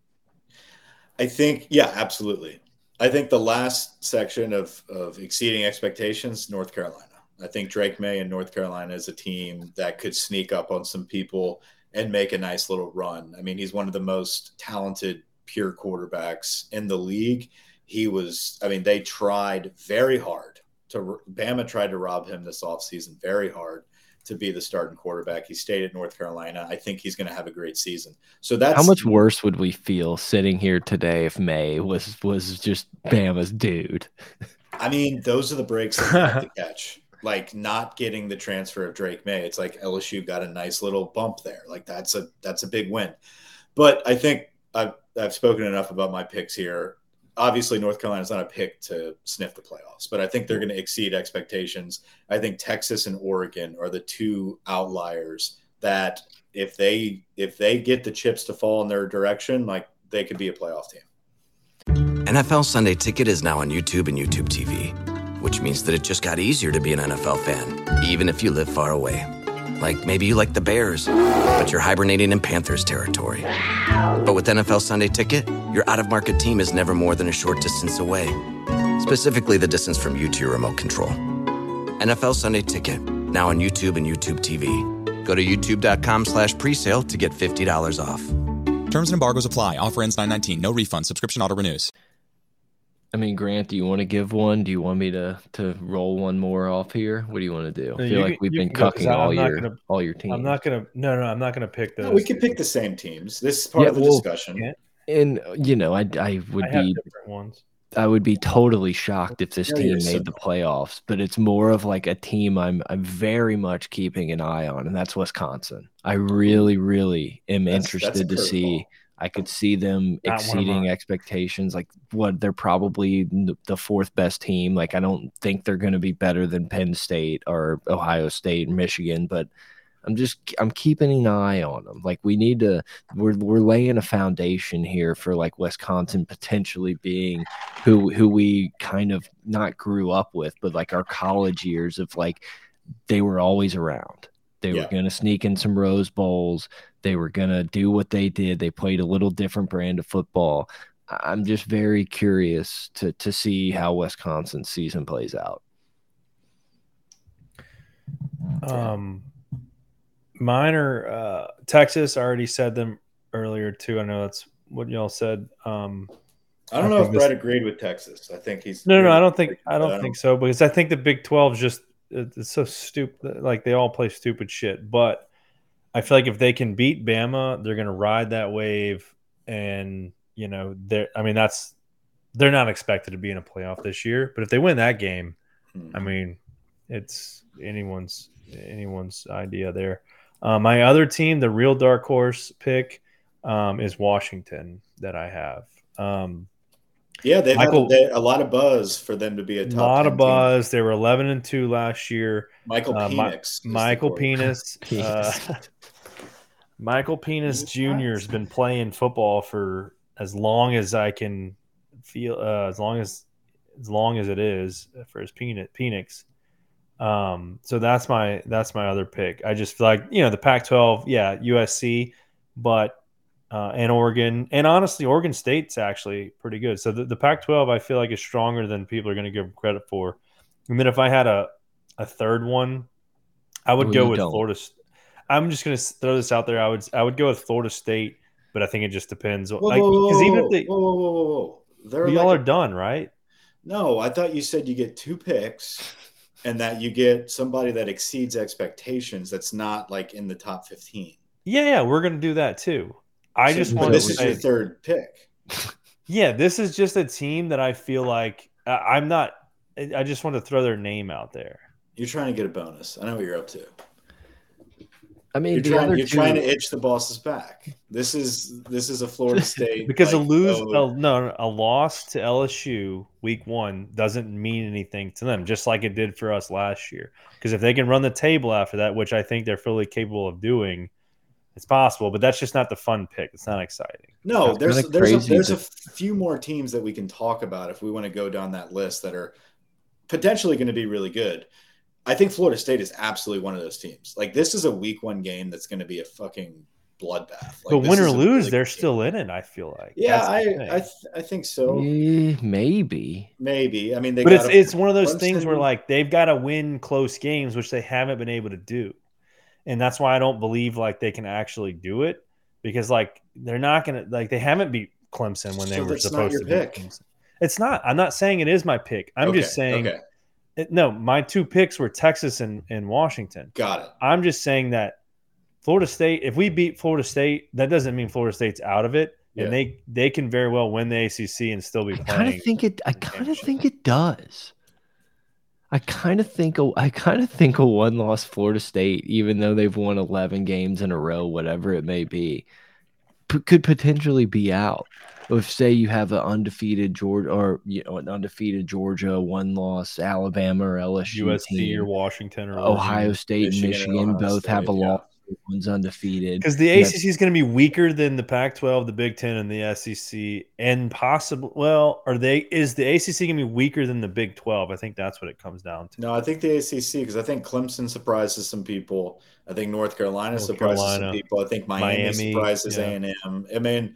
I think yeah absolutely. I think the last section of of exceeding expectations North Carolina. I think Drake Maye and North Carolina is a team that could sneak up on some people and make a nice little run. I mean he's one of the most talented pure quarterbacks in the league. He was I mean they tried very hard to Bama tried to rob him this offseason very hard to be the starting quarterback. He stayed at North Carolina. I think he's going to have a great season. So that's how much worse would we feel sitting here today if Maye was was just Bama's dude. I mean, those are the breaks that you have to catch. Like not getting the transfer of Drake Maye. It's like LSU got a nice little bump there. Like that's a that's a big win. But I think I've I've spoken enough about my picks here obviously North Carolina is not a pick to sniff the playoffs, but I think they're going to exceed expectations. I think Texas and Oregon are the two outliers that if they if they get the chips to fall in their direction, like they could be a playoff team. NFL Sunday Ticket is now on YouTube and YouTube TV, which means that it just got easier to be an NFL fan, even if you live far away. Like maybe you like the Bears, but you're hibernating in Panthers territory. But with NFL Sunday Ticket, your out of market team is never more than a short distance away. Specifically, the distance from you to your remote control. NFL Sunday Ticket, now on YouTube and YouTube TV. Go to youtube.com slash presale to get $50 off. Terms and embargoes apply. Offer ends 919. No refund. Subscription auto renews. I mean, Grant, do you want to give one? Do you want me to to roll one more off here? What do you want to do? I feel like we've been cucking all your gonna, all your teams. I'm not gonna. No, no, I'm not gonna pick those. No, we could pick the same teams. This is part yeah, of the well, discussion. And you know, I I would I be ones. I would be totally shocked if this team made the playoffs, but it's more of like a team I'm I'm very much keeping an eye on, and that's Wisconsin. I really, really am that's, interested that's to see. Ball I could see them Not exceeding expectations. Like what they're probably the fourth best team. Like I don't think they're going to be better than Penn State or Ohio State, Michigan, but I'm just I'm keeping an eye on them. Like we need to we're we're laying a foundation here for like Wisconsin potentially being who who we kind of not grew up with, but like our college years of like they were always around. They yeah. were going to sneak in some Rose Bowls. They were going to do what they did. They played a little different brand of football. I'm just very curious to to see how Wisconsin's season plays out. Um, mine are uh, Texas. I already said them earlier too. I know that's what y'all said. Um, I don't I know if Brett agreed with Texas. I think he's no, no. I don't think I don't, I don't think so because I think the Big Twelve just it's so stupid. Like they all play stupid shit. But I feel like if they can beat Bama, they're going to ride that wave. And you know, they're. I mean, that's they're not expected to be in a playoff this year. But if they win that game, I hmm. mean, it's anyone's anyone's idea there. Uh, my other team, the real dark horse pick, um, is Washington that I have. Um, yeah, they had a, a, lot of buzz for them to be a top. A lot of buzz. Team. They were eleven and two last year. Michael uh, Penix. Michael Penis. Uh, Michael Penis Jr. has been playing football for as long as I can feel. Uh, as long as as long as it is for his peanut Penix. Um, so that's my that's my other pick. I just feel like you know the Pac-12, yeah, USC, but uh, and Oregon, and honestly, Oregon State's actually pretty good. So the, the Pac-12, I feel like, is stronger than people are going to give credit for. And then if I had a a third one, I would go with don't. Florida. I'm just going to throw this out there. I would I would go with Florida State, but I think it just depends. Whoa, like, whoa, even if they, whoa, whoa, whoa, whoa, They're y'all like are done, right? No, I thought you said you get two picks and that you get somebody that exceeds expectations. That's not like in the top fifteen. Yeah, yeah, we're going to do that too. I just want this is say, your third pick. Yeah, this is just a team that I feel like I'm not. I just want to throw their name out there. You're trying to get a bonus. I know what you're up to. I mean, you're, trying, you're two... trying, to itch the boss's back. This is this is a Florida State because like, a lose oh, a, no a loss to LSU week one doesn't mean anything to them, just like it did for us last year. Because if they can run the table after that, which I think they're fully capable of doing, It's possible, but that's just not the fun pick. It's not exciting. No, there's there's a, there's a few more teams that we can talk about if we want to go down that list that are potentially going to be really good. I think Florida State is absolutely one of those teams. Like this is a week one game that's going to be a fucking bloodbath. Like, but win or lose, really they're still in it. I feel like. Yeah, I I, th- I think so. Eh, maybe. Maybe. I mean, but it's it's one of those things where like they've got to win close games, which they haven't been able to do, and that's why I don't believe like they can actually do it because like they're not gonna like they haven't beat Clemson when they so were supposed to pick. beat Clemson. It's not. I'm not saying it is my pick. I'm okay, just saying. Okay it, no, my two picks were Texas and, and Washington. Got it. I'm just saying that Florida State, if we beat Florida State, that doesn't mean Florida State's out of it. Yeah. And they they can very well win the ACC and still be I kind of think it. I kind of think it does. I kind of think a, I kind of think a one loss Florida State, even though they've won eleven games in a row, whatever it may be, could potentially be out if say you have an undefeated Georgia or you know an undefeated Georgia, one loss Alabama or LSU, USC team, or Washington or Ohio State Michigan, Michigan both State, have a yeah. loss. One's undefeated because the ACC is going to be weaker than the Pac-12, the Big Ten, and the SEC, and possible. Well, are they? Is the ACC going to be weaker than the Big 12? I think that's what it comes down to. No, I think the ACC because I think Clemson surprises some people. I think North Carolina North surprises Carolina, some people. I think Miami, Miami surprises A and M. I mean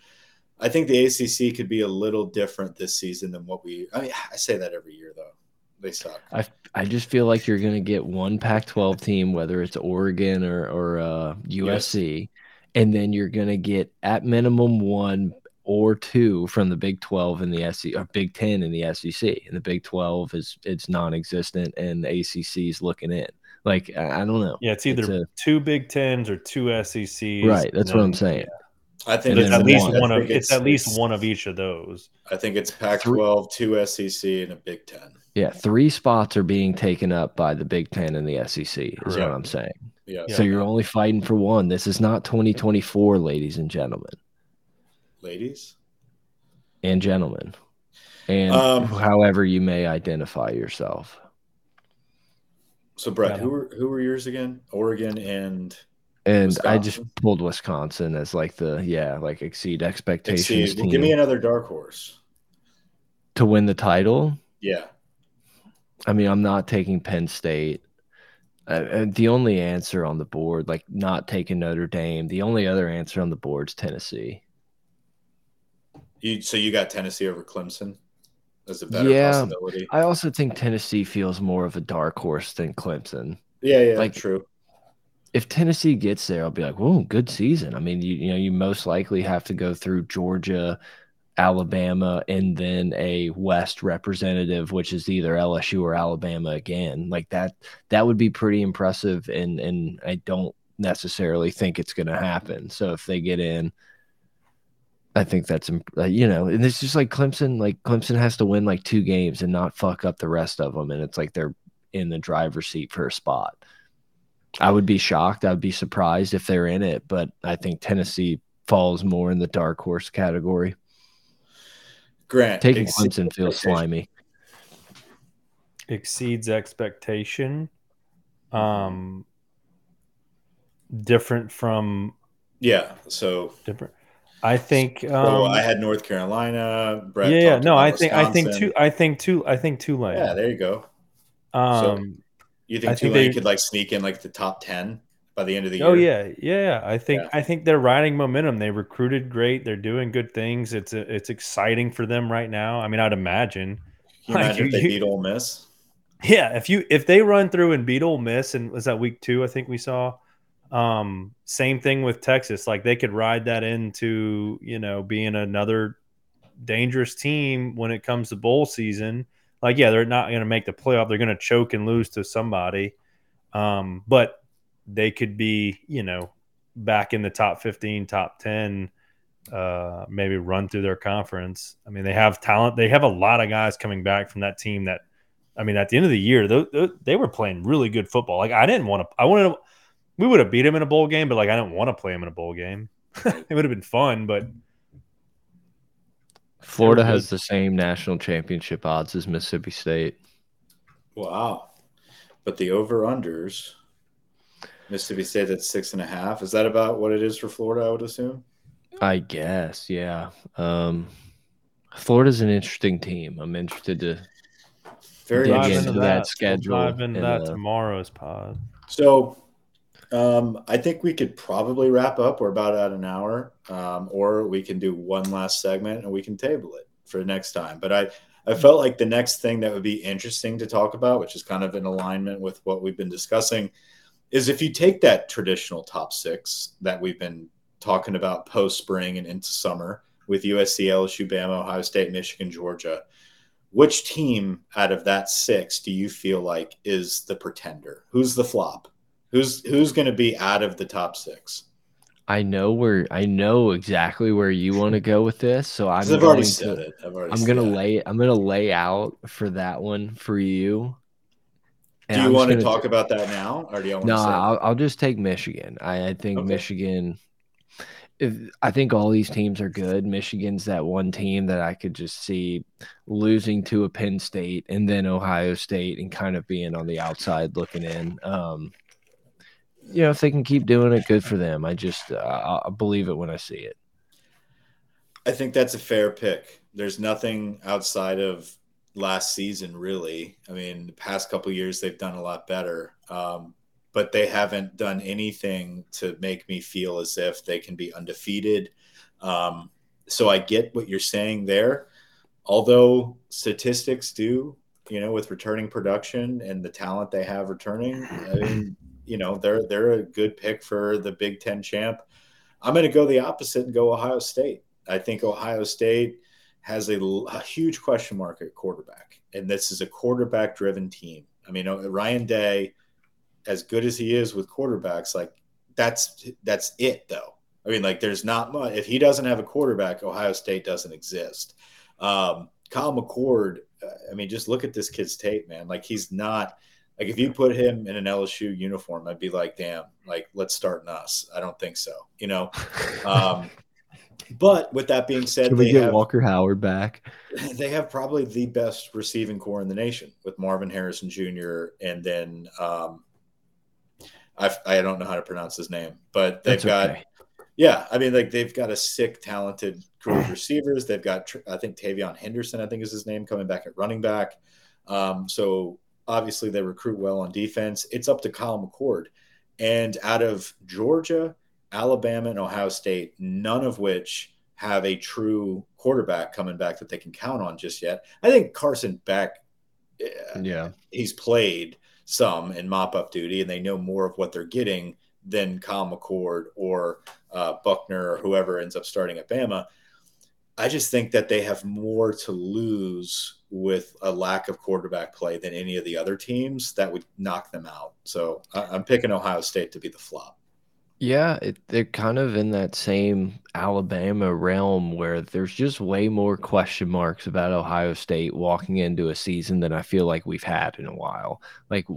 I think the ACC could be a little different this season than what we. I mean, I say that every year though. They suck. I I just feel like you're going to get one Pac-12 team, whether it's Oregon or or uh, USC, yes. and then you're going to get at minimum one or two from the Big 12 and the SEC or Big 10 in the SEC. And the Big 12 is it's non-existent and the ACC is looking in. Like I, I don't know. Yeah, it's either it's a, two Big 10s or two SECs. Right, that's what I'm saying. Yeah. I think it's, at least one, one of it's, it's, at least one of each of those. I think it's Pac-12, two SEC, and a Big Ten. Yeah, three spots are being taken up by the Big Ten and the SEC. Is what I'm saying. Yeah. So you're only fighting for one. This is not 2024, ladies and gentlemen. Ladies and gentlemen, and um, however you may identify yourself. So, Brett, yeah. who were who were yours again? Oregon and and Wisconsin. I just pulled Wisconsin as like the yeah, like exceed expectations. Exceed. Well, give me another dark horse to win the title. Yeah, I mean, I'm not taking Penn State. Uh, the only answer on the board, like not taking Notre Dame, the only other answer on the board is Tennessee. You so you got Tennessee over Clemson as a better yeah, possibility. I also think Tennessee feels more of a dark horse than Clemson. Yeah, yeah, like true if Tennessee gets there, I'll be like, "Whoa, good season." I mean, you you know, you most likely have to go through Georgia, Alabama, and then a West representative, which is either LSU or Alabama again. Like that, that would be pretty impressive, and and I don't necessarily think it's going to happen. So if they get in, I think that's uh, you know, and it's just like Clemson. Like Clemson has to win like two games and not fuck up the rest of them, and it's like they're in the driver's seat for a spot. I would be shocked. I'd be surprised if they're in it, but I think Tennessee falls more in the dark horse category. Grant taking Clemson feels slimy. Exceeds expectation. Um, different from. Yeah. So different. I think. Um, well, I had North Carolina. Brett yeah, yeah. No, I think Wisconsin. I think two. I think two. I think Tulane. Yeah, there you go. Um, so, you think I Tulane think they, could like sneak in like the top ten by the end of the oh, year? Oh yeah, yeah. I think yeah. I think they're riding momentum. They recruited great. They're doing good things. It's a, it's exciting for them right now. I mean, I'd imagine. Can you like, imagine if they beat Ole Miss? Yeah, if you if they run through and beat Ole Miss, and was that week two? I think we saw. Um, same thing with Texas. Like they could ride that into you know being another dangerous team when it comes to bowl season like yeah, they're not going to make the playoff. They're going to choke and lose to somebody. Um, but they could be, you know, back in the top 15, top 10, uh, maybe run through their conference. I mean, they have talent. They have a lot of guys coming back from that team that, I mean, at the end of the year, they, they were playing really good football. Like, I didn't want to, I wanted to, we would have beat them in a bowl game, but like, I didn't want to play them in a bowl game. it would have been fun, but Florida has the same national championship odds as Mississippi State. Wow. But the over unders. Mississippi State at six and a half. Is that about what it is for Florida? I would assume. I guess, yeah. Um, Florida's an interesting team. I'm interested to very dig into that, that schedule. We'll dive into that uh, tomorrow's pod. So, um, I think we could probably wrap up. We're about at an hour, um, or we can do one last segment and we can table it for next time. But I, I felt like the next thing that would be interesting to talk about, which is kind of in alignment with what we've been discussing, is if you take that traditional top six that we've been talking about post spring and into summer with USC, LSU, Bama, Ohio State, Michigan, Georgia, which team out of that six do you feel like is the pretender? Who's the flop? Who's who's going to be out of the top six? I know where I know exactly where you want to go with this, so I'm I've already said to, it. I've already I'm gonna lay I'm gonna lay out for that one for you. Do you I'm want to talk about that now, or do you want no? To I'll, I'll just take Michigan. I, I think okay. Michigan. If, I think all these teams are good. Michigan's that one team that I could just see losing to a Penn State and then Ohio State and kind of being on the outside looking in. Um, you know, if they can keep doing it, good for them. I just uh, I believe it when I see it. I think that's a fair pick. There's nothing outside of last season, really. I mean, the past couple years they've done a lot better, um, but they haven't done anything to make me feel as if they can be undefeated. Um, so I get what you're saying there. Although statistics do, you know, with returning production and the talent they have returning, I mean, you know they're they're a good pick for the Big Ten champ. I'm going to go the opposite and go Ohio State. I think Ohio State has a, a huge question mark at quarterback, and this is a quarterback-driven team. I mean, Ryan Day, as good as he is with quarterbacks, like that's that's it though. I mean, like there's not much. If he doesn't have a quarterback, Ohio State doesn't exist. Um, Kyle McCord, I mean, just look at this kid's tape, man. Like he's not like if you put him in an LSU uniform, I'd be like, damn, like let's start in us. I don't think so, you know. Um, but with that being said, can we get have, Walker Howard back? They have probably the best receiving corps in the nation with Marvin Harrison Jr. and then um, I I don't know how to pronounce his name, but they've That's got. Okay. Yeah, I mean, like they've got a sick, talented crew of receivers. They've got, I think, TreVeyon Henderson, I think is his name, coming back at running back. Um, so Obviously, they recruit well on defense. It's up to Kyle McCord. And out of Georgia, Alabama, and Ohio State, none of which have a true quarterback coming back that they can count on just yet. I think Carson Beck, uh, yeah, he's played some in mop up duty, and they know more of what they're getting than Kyle McCord or uh, Buchner or whoever ends up starting at Bama. I just think that they have more to lose with a lack of quarterback play than any of the other teams that would knock them out. So I'm picking Ohio State to be the flop. Yeah, it, they're kind of in that same Alabama realm where there's just way more question marks about Ohio State walking into a season than I feel like we've had in a while. Like,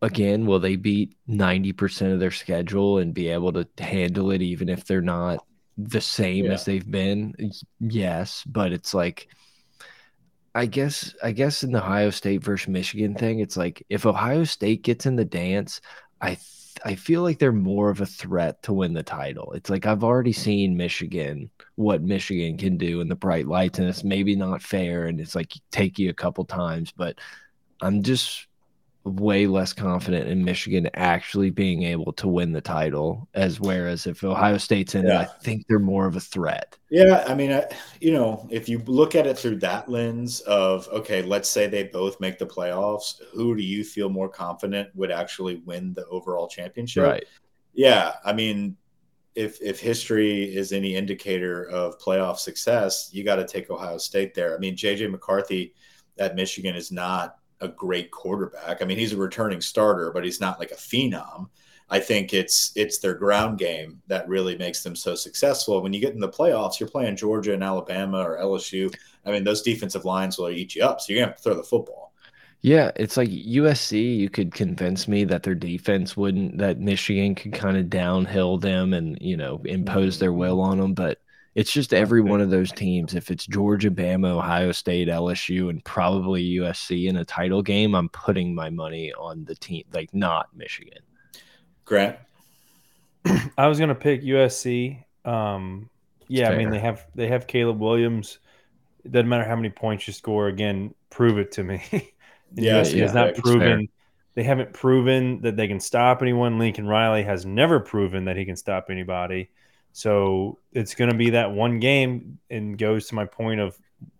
again, will they beat 90% of their schedule and be able to handle it even if they're not the same yeah. as they've been. Yes, but it's like I guess I guess in the Ohio State versus Michigan thing, it's like if Ohio State gets in the dance, I I feel like they're more of a threat to win the title. It's like I've already seen Michigan, what Michigan can do in the bright lights, and it's maybe not fair, and it's like take you a couple times, but I'm just way less confident in Michigan actually being able to win the title, as whereas if Ohio State's in yeah. it, I think they're more of a threat. Yeah, I mean, I, you know, if you look at it through that lens of okay, let's say they both make the playoffs, who do you feel more confident would actually win the overall championship? Right. Yeah, I mean, if if history is any indicator of playoff success, you got to take Ohio State there. I mean, JJ McCarthy at Michigan is not a great quarterback. I mean, he's a returning starter, but he's not like a phenom. I think it's it's their ground game that really makes them so successful. When you get in the playoffs, you're playing Georgia and Alabama or LSU. I mean, those defensive lines will eat you up, so you're gonna have to throw the football. Yeah, it's like USC. You could convince me that their defense wouldn't, that Michigan could kind of downhill them and you know impose their mm-hmm. will on them, but it's just every one of those teams. If it's Georgia, Bama, Ohio State, LSU, and probably USC in a title game, I'm putting my money on the team, like not Michigan. Grant. I was gonna pick USC. Um, yeah, I mean they have they have Caleb Williams. It doesn't matter how many points you score. Again, prove it to me. yeah, USC yeah, has not proven. They haven't proven that they can stop anyone. Lincoln Riley has never proven that he can stop anybody. So it's going to be that one game, and goes to my point of,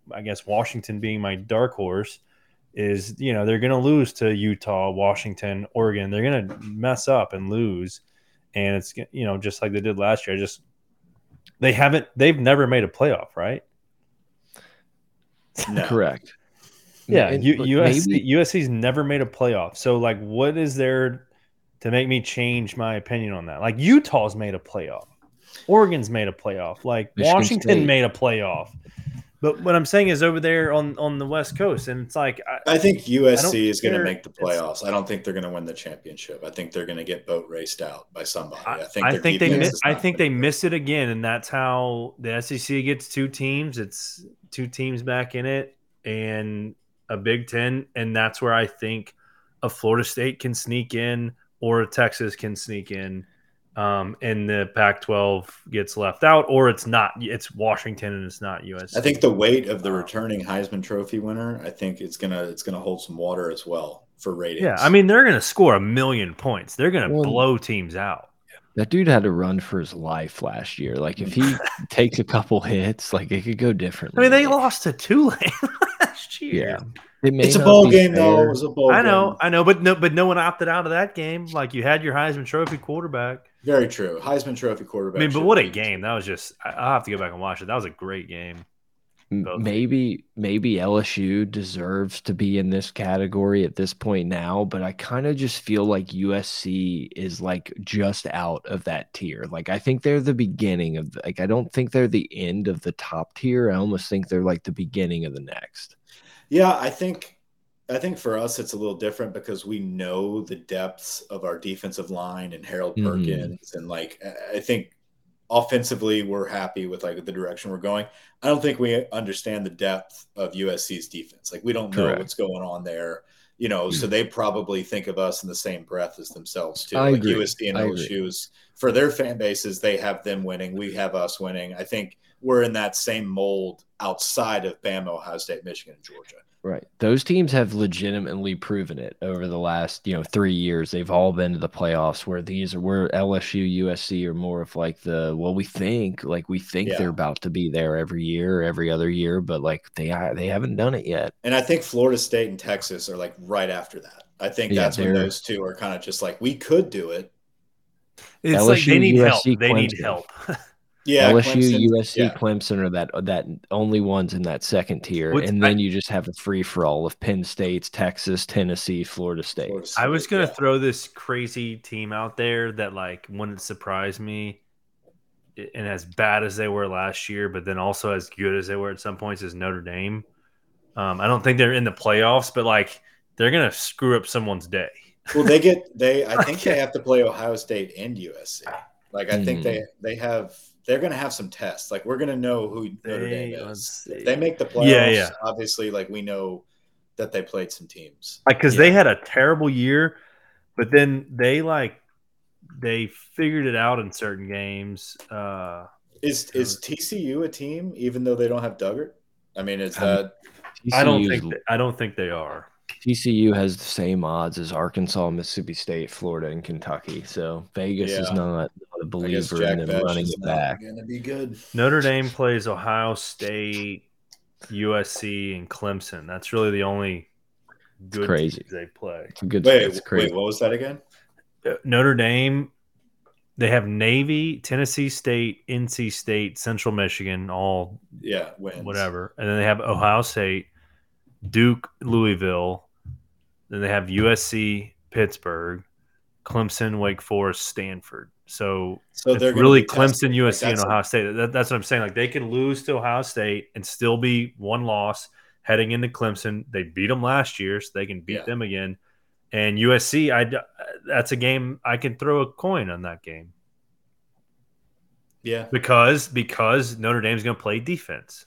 I guess Washington being my dark horse is you know they're going to lose to Utah, Washington, Oregon. They're going to mess up and lose, and it's you know just like they did last year. I just they haven't they've never made a playoff, right? No. Correct. Yeah, and, U- USC maybe... USC's never made a playoff. So like, what is there to make me change my opinion on that? Like Utah's made a playoff, Oregon's made a playoff, like Michigan Washington State. made a playoff. But what I'm saying is over there on on the West Coast, and it's like I, I think USC I is going to make the playoffs. I don't think they're going to win the championship. I think they're going to get boat raced out by somebody. I think I think they miss, I think they miss it again, and that's how the SEC gets two teams. It's two teams back in it, and a Big Ten, and that's where I think a Florida State can sneak in or a Texas can sneak in um, and the Pac-12 gets left out, or it's not. It's Washington and it's not USC. I think the weight of the returning Heisman Trophy winner. I think it's gonna it's gonna hold some water as well for ratings. Yeah, I mean they're gonna score a million points. They're gonna well, blow teams out. That dude had to run for his life last year. Like if he takes a couple hits, like it could go differently. I mean, they lost to Tulane last year. Yeah. It it's a bowl game, fair. though. It was a bowl. I know, game. I know, but no, but no one opted out of that game. Like you had your Heisman Trophy quarterback. Very true. Heisman Trophy quarterback. I mean, but what a game that was! Just I'll have to go back and watch it. That was a great game. Both maybe maybe LSU deserves to be in this category at this point now, but I kind of just feel like USC is like just out of that tier. Like I think they're the beginning of like I don't think they're the end of the top tier. I almost think they're like the beginning of the next. Yeah, I think I think for us it's a little different because we know the depths of our defensive line and Harold mm-hmm. Perkins mm. and like I think offensively we're happy with like the direction we're going. I don't think we understand the depth of USC's defense. Like we don't know Correct. what's going on there. You know, so they probably think of us in the same breath as themselves too. I like agree. USC and LSU's for their fan bases, they have them winning. We have us winning. I think we're in that same mold outside of Bama, Ohio State, Michigan, and Georgia. Right. Those teams have legitimately proven it over the last, you know, three years. They've all been to the playoffs where these are where LSU, USC are more of like the well, we think like we think yeah. they're about to be there every year, every other year, but like they they haven't done it yet. And I think Florida State and Texas are like right after that. I think yeah, that's when those two are kind of just like we could do it. It's LSU, like they need USC, help. They need help. Yeah, LSU, Clemson, USC, yeah. Clemson are that that only ones in that second tier, What's, and then I, you just have a free for all of Penn State's, Texas, Tennessee, Florida State. Florida State I was gonna yeah. throw this crazy team out there that like wouldn't surprise me, and as bad as they were last year, but then also as good as they were at some points is Notre Dame. Um, I don't think they're in the playoffs, but like they're gonna screw up someone's day. well, they get they. I think they have to play Ohio State and USC. Like I mm. think they they have they're going to have some tests. Like we're going to know who Notre Dame is. If they make the playoffs, yeah, yeah. obviously, like we know that they played some teams. Like because yeah. they had a terrible year, but then they like they figured it out in certain games. Uh, is is TCU a team even though they don't have Duggan? I mean, is that? I don't think I don't think they are. TCU has the same odds as Arkansas, Mississippi State, Florida, and Kentucky. So Vegas yeah. is not, not a believer in them running it back. Going to be good. Notre Dame plays Ohio State, USC, and Clemson. That's really the only good crazy they play. It's good. Wait, it's crazy. wait, what was that again? Uh, Notre Dame. They have Navy, Tennessee State, NC State, Central Michigan, all yeah, wins. whatever, and then they have Ohio State, Duke, Louisville. Then they have USC, Pittsburgh, Clemson, Wake Forest, Stanford. So, so they're really Clemson, USC, like and Ohio State. That, that's what I'm saying. Like they could lose to Ohio State and still be one loss heading into Clemson. They beat them last year, so they can beat yeah. them again. And USC, I that's a game I can throw a coin on that game. Yeah, because because Notre Dame's going to play defense.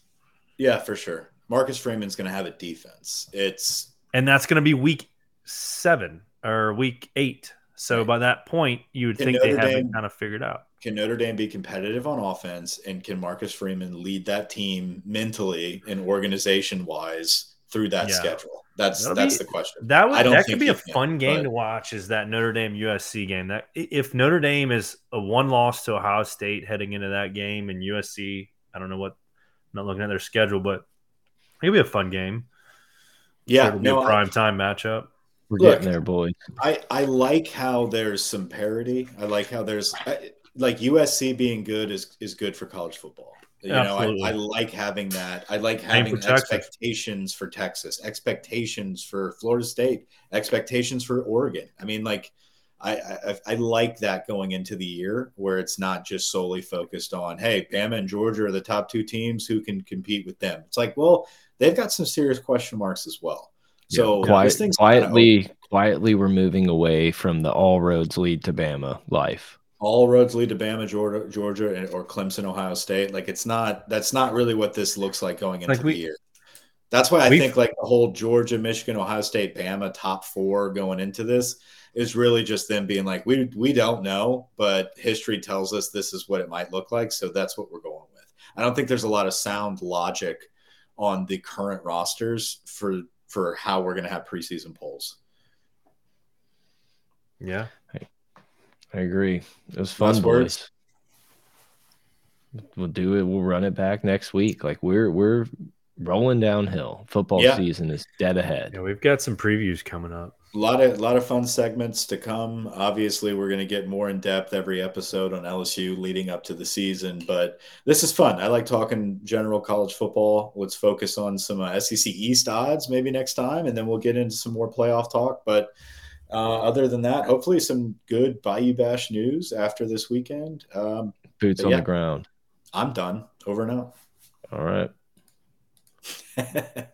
Yeah, for sure. Marcus Freeman's going to have a defense. It's and that's going to be week seven or week eight. So by that point, you would can think Notre they have Dame, it kind of figured out. Can Notre Dame be competitive on offense, and can Marcus Freeman lead that team mentally and organization wise through that yeah. schedule? That's That'll that's be, the question. That would that could be a can, fun game but, to watch. Is that Notre Dame USC game? That if Notre Dame is a one loss to Ohio State heading into that game, and USC, I don't know what. I'm not looking at their schedule, but it'll be a fun game. Yeah, it'll no, a prime I, time matchup. We're Look, getting there, boys. I I like how there's some parity. I like how there's I, like USC being good is is good for college football. You Absolutely. know, I, I, like having that. I like having for expectations for Texas, expectations for Florida State, expectations for Oregon. I mean, like, I, I, I like that going into the year where it's not just solely focused on, hey, Bama and Georgia are the top two teams who can compete with them. It's like, well, they've got some serious question marks as well. So yeah, quiet, quietly, quietly, we're moving away from the all roads lead to Bama life all roads lead to Bama, Georgia, Georgia, eh, or Clemson, Ohio State. Like it's not. That's not really what this looks like going into like we, the year. That's why I think like the whole Georgia, Michigan, Ohio State, Bama top four going into this is really just them being like, we we don't know, but history tells us this is what it might look like, so that's what we're going with. I don't think there's a lot of sound logic on the current rosters for for how we're going to have preseason polls. Yeah, I agree. It was fun, Last boys. Words. We'll do it. We'll run it back next week. Like we're we're rolling downhill. Football yeah. season is dead ahead. Yeah, we've got some previews coming up. A lot of a lot of fun segments to come. Obviously, we're going to get more in depth every episode on LSU leading up to the season. But this is fun. I like talking general college football. Let's focus on some uh, SEC East odds maybe next time, and then we'll get into some more playoff talk. But uh, other than that, hopefully some good Bayou Bash news after this weekend. Um, Boots on yeah, the ground. I'm done. Over and out. All right.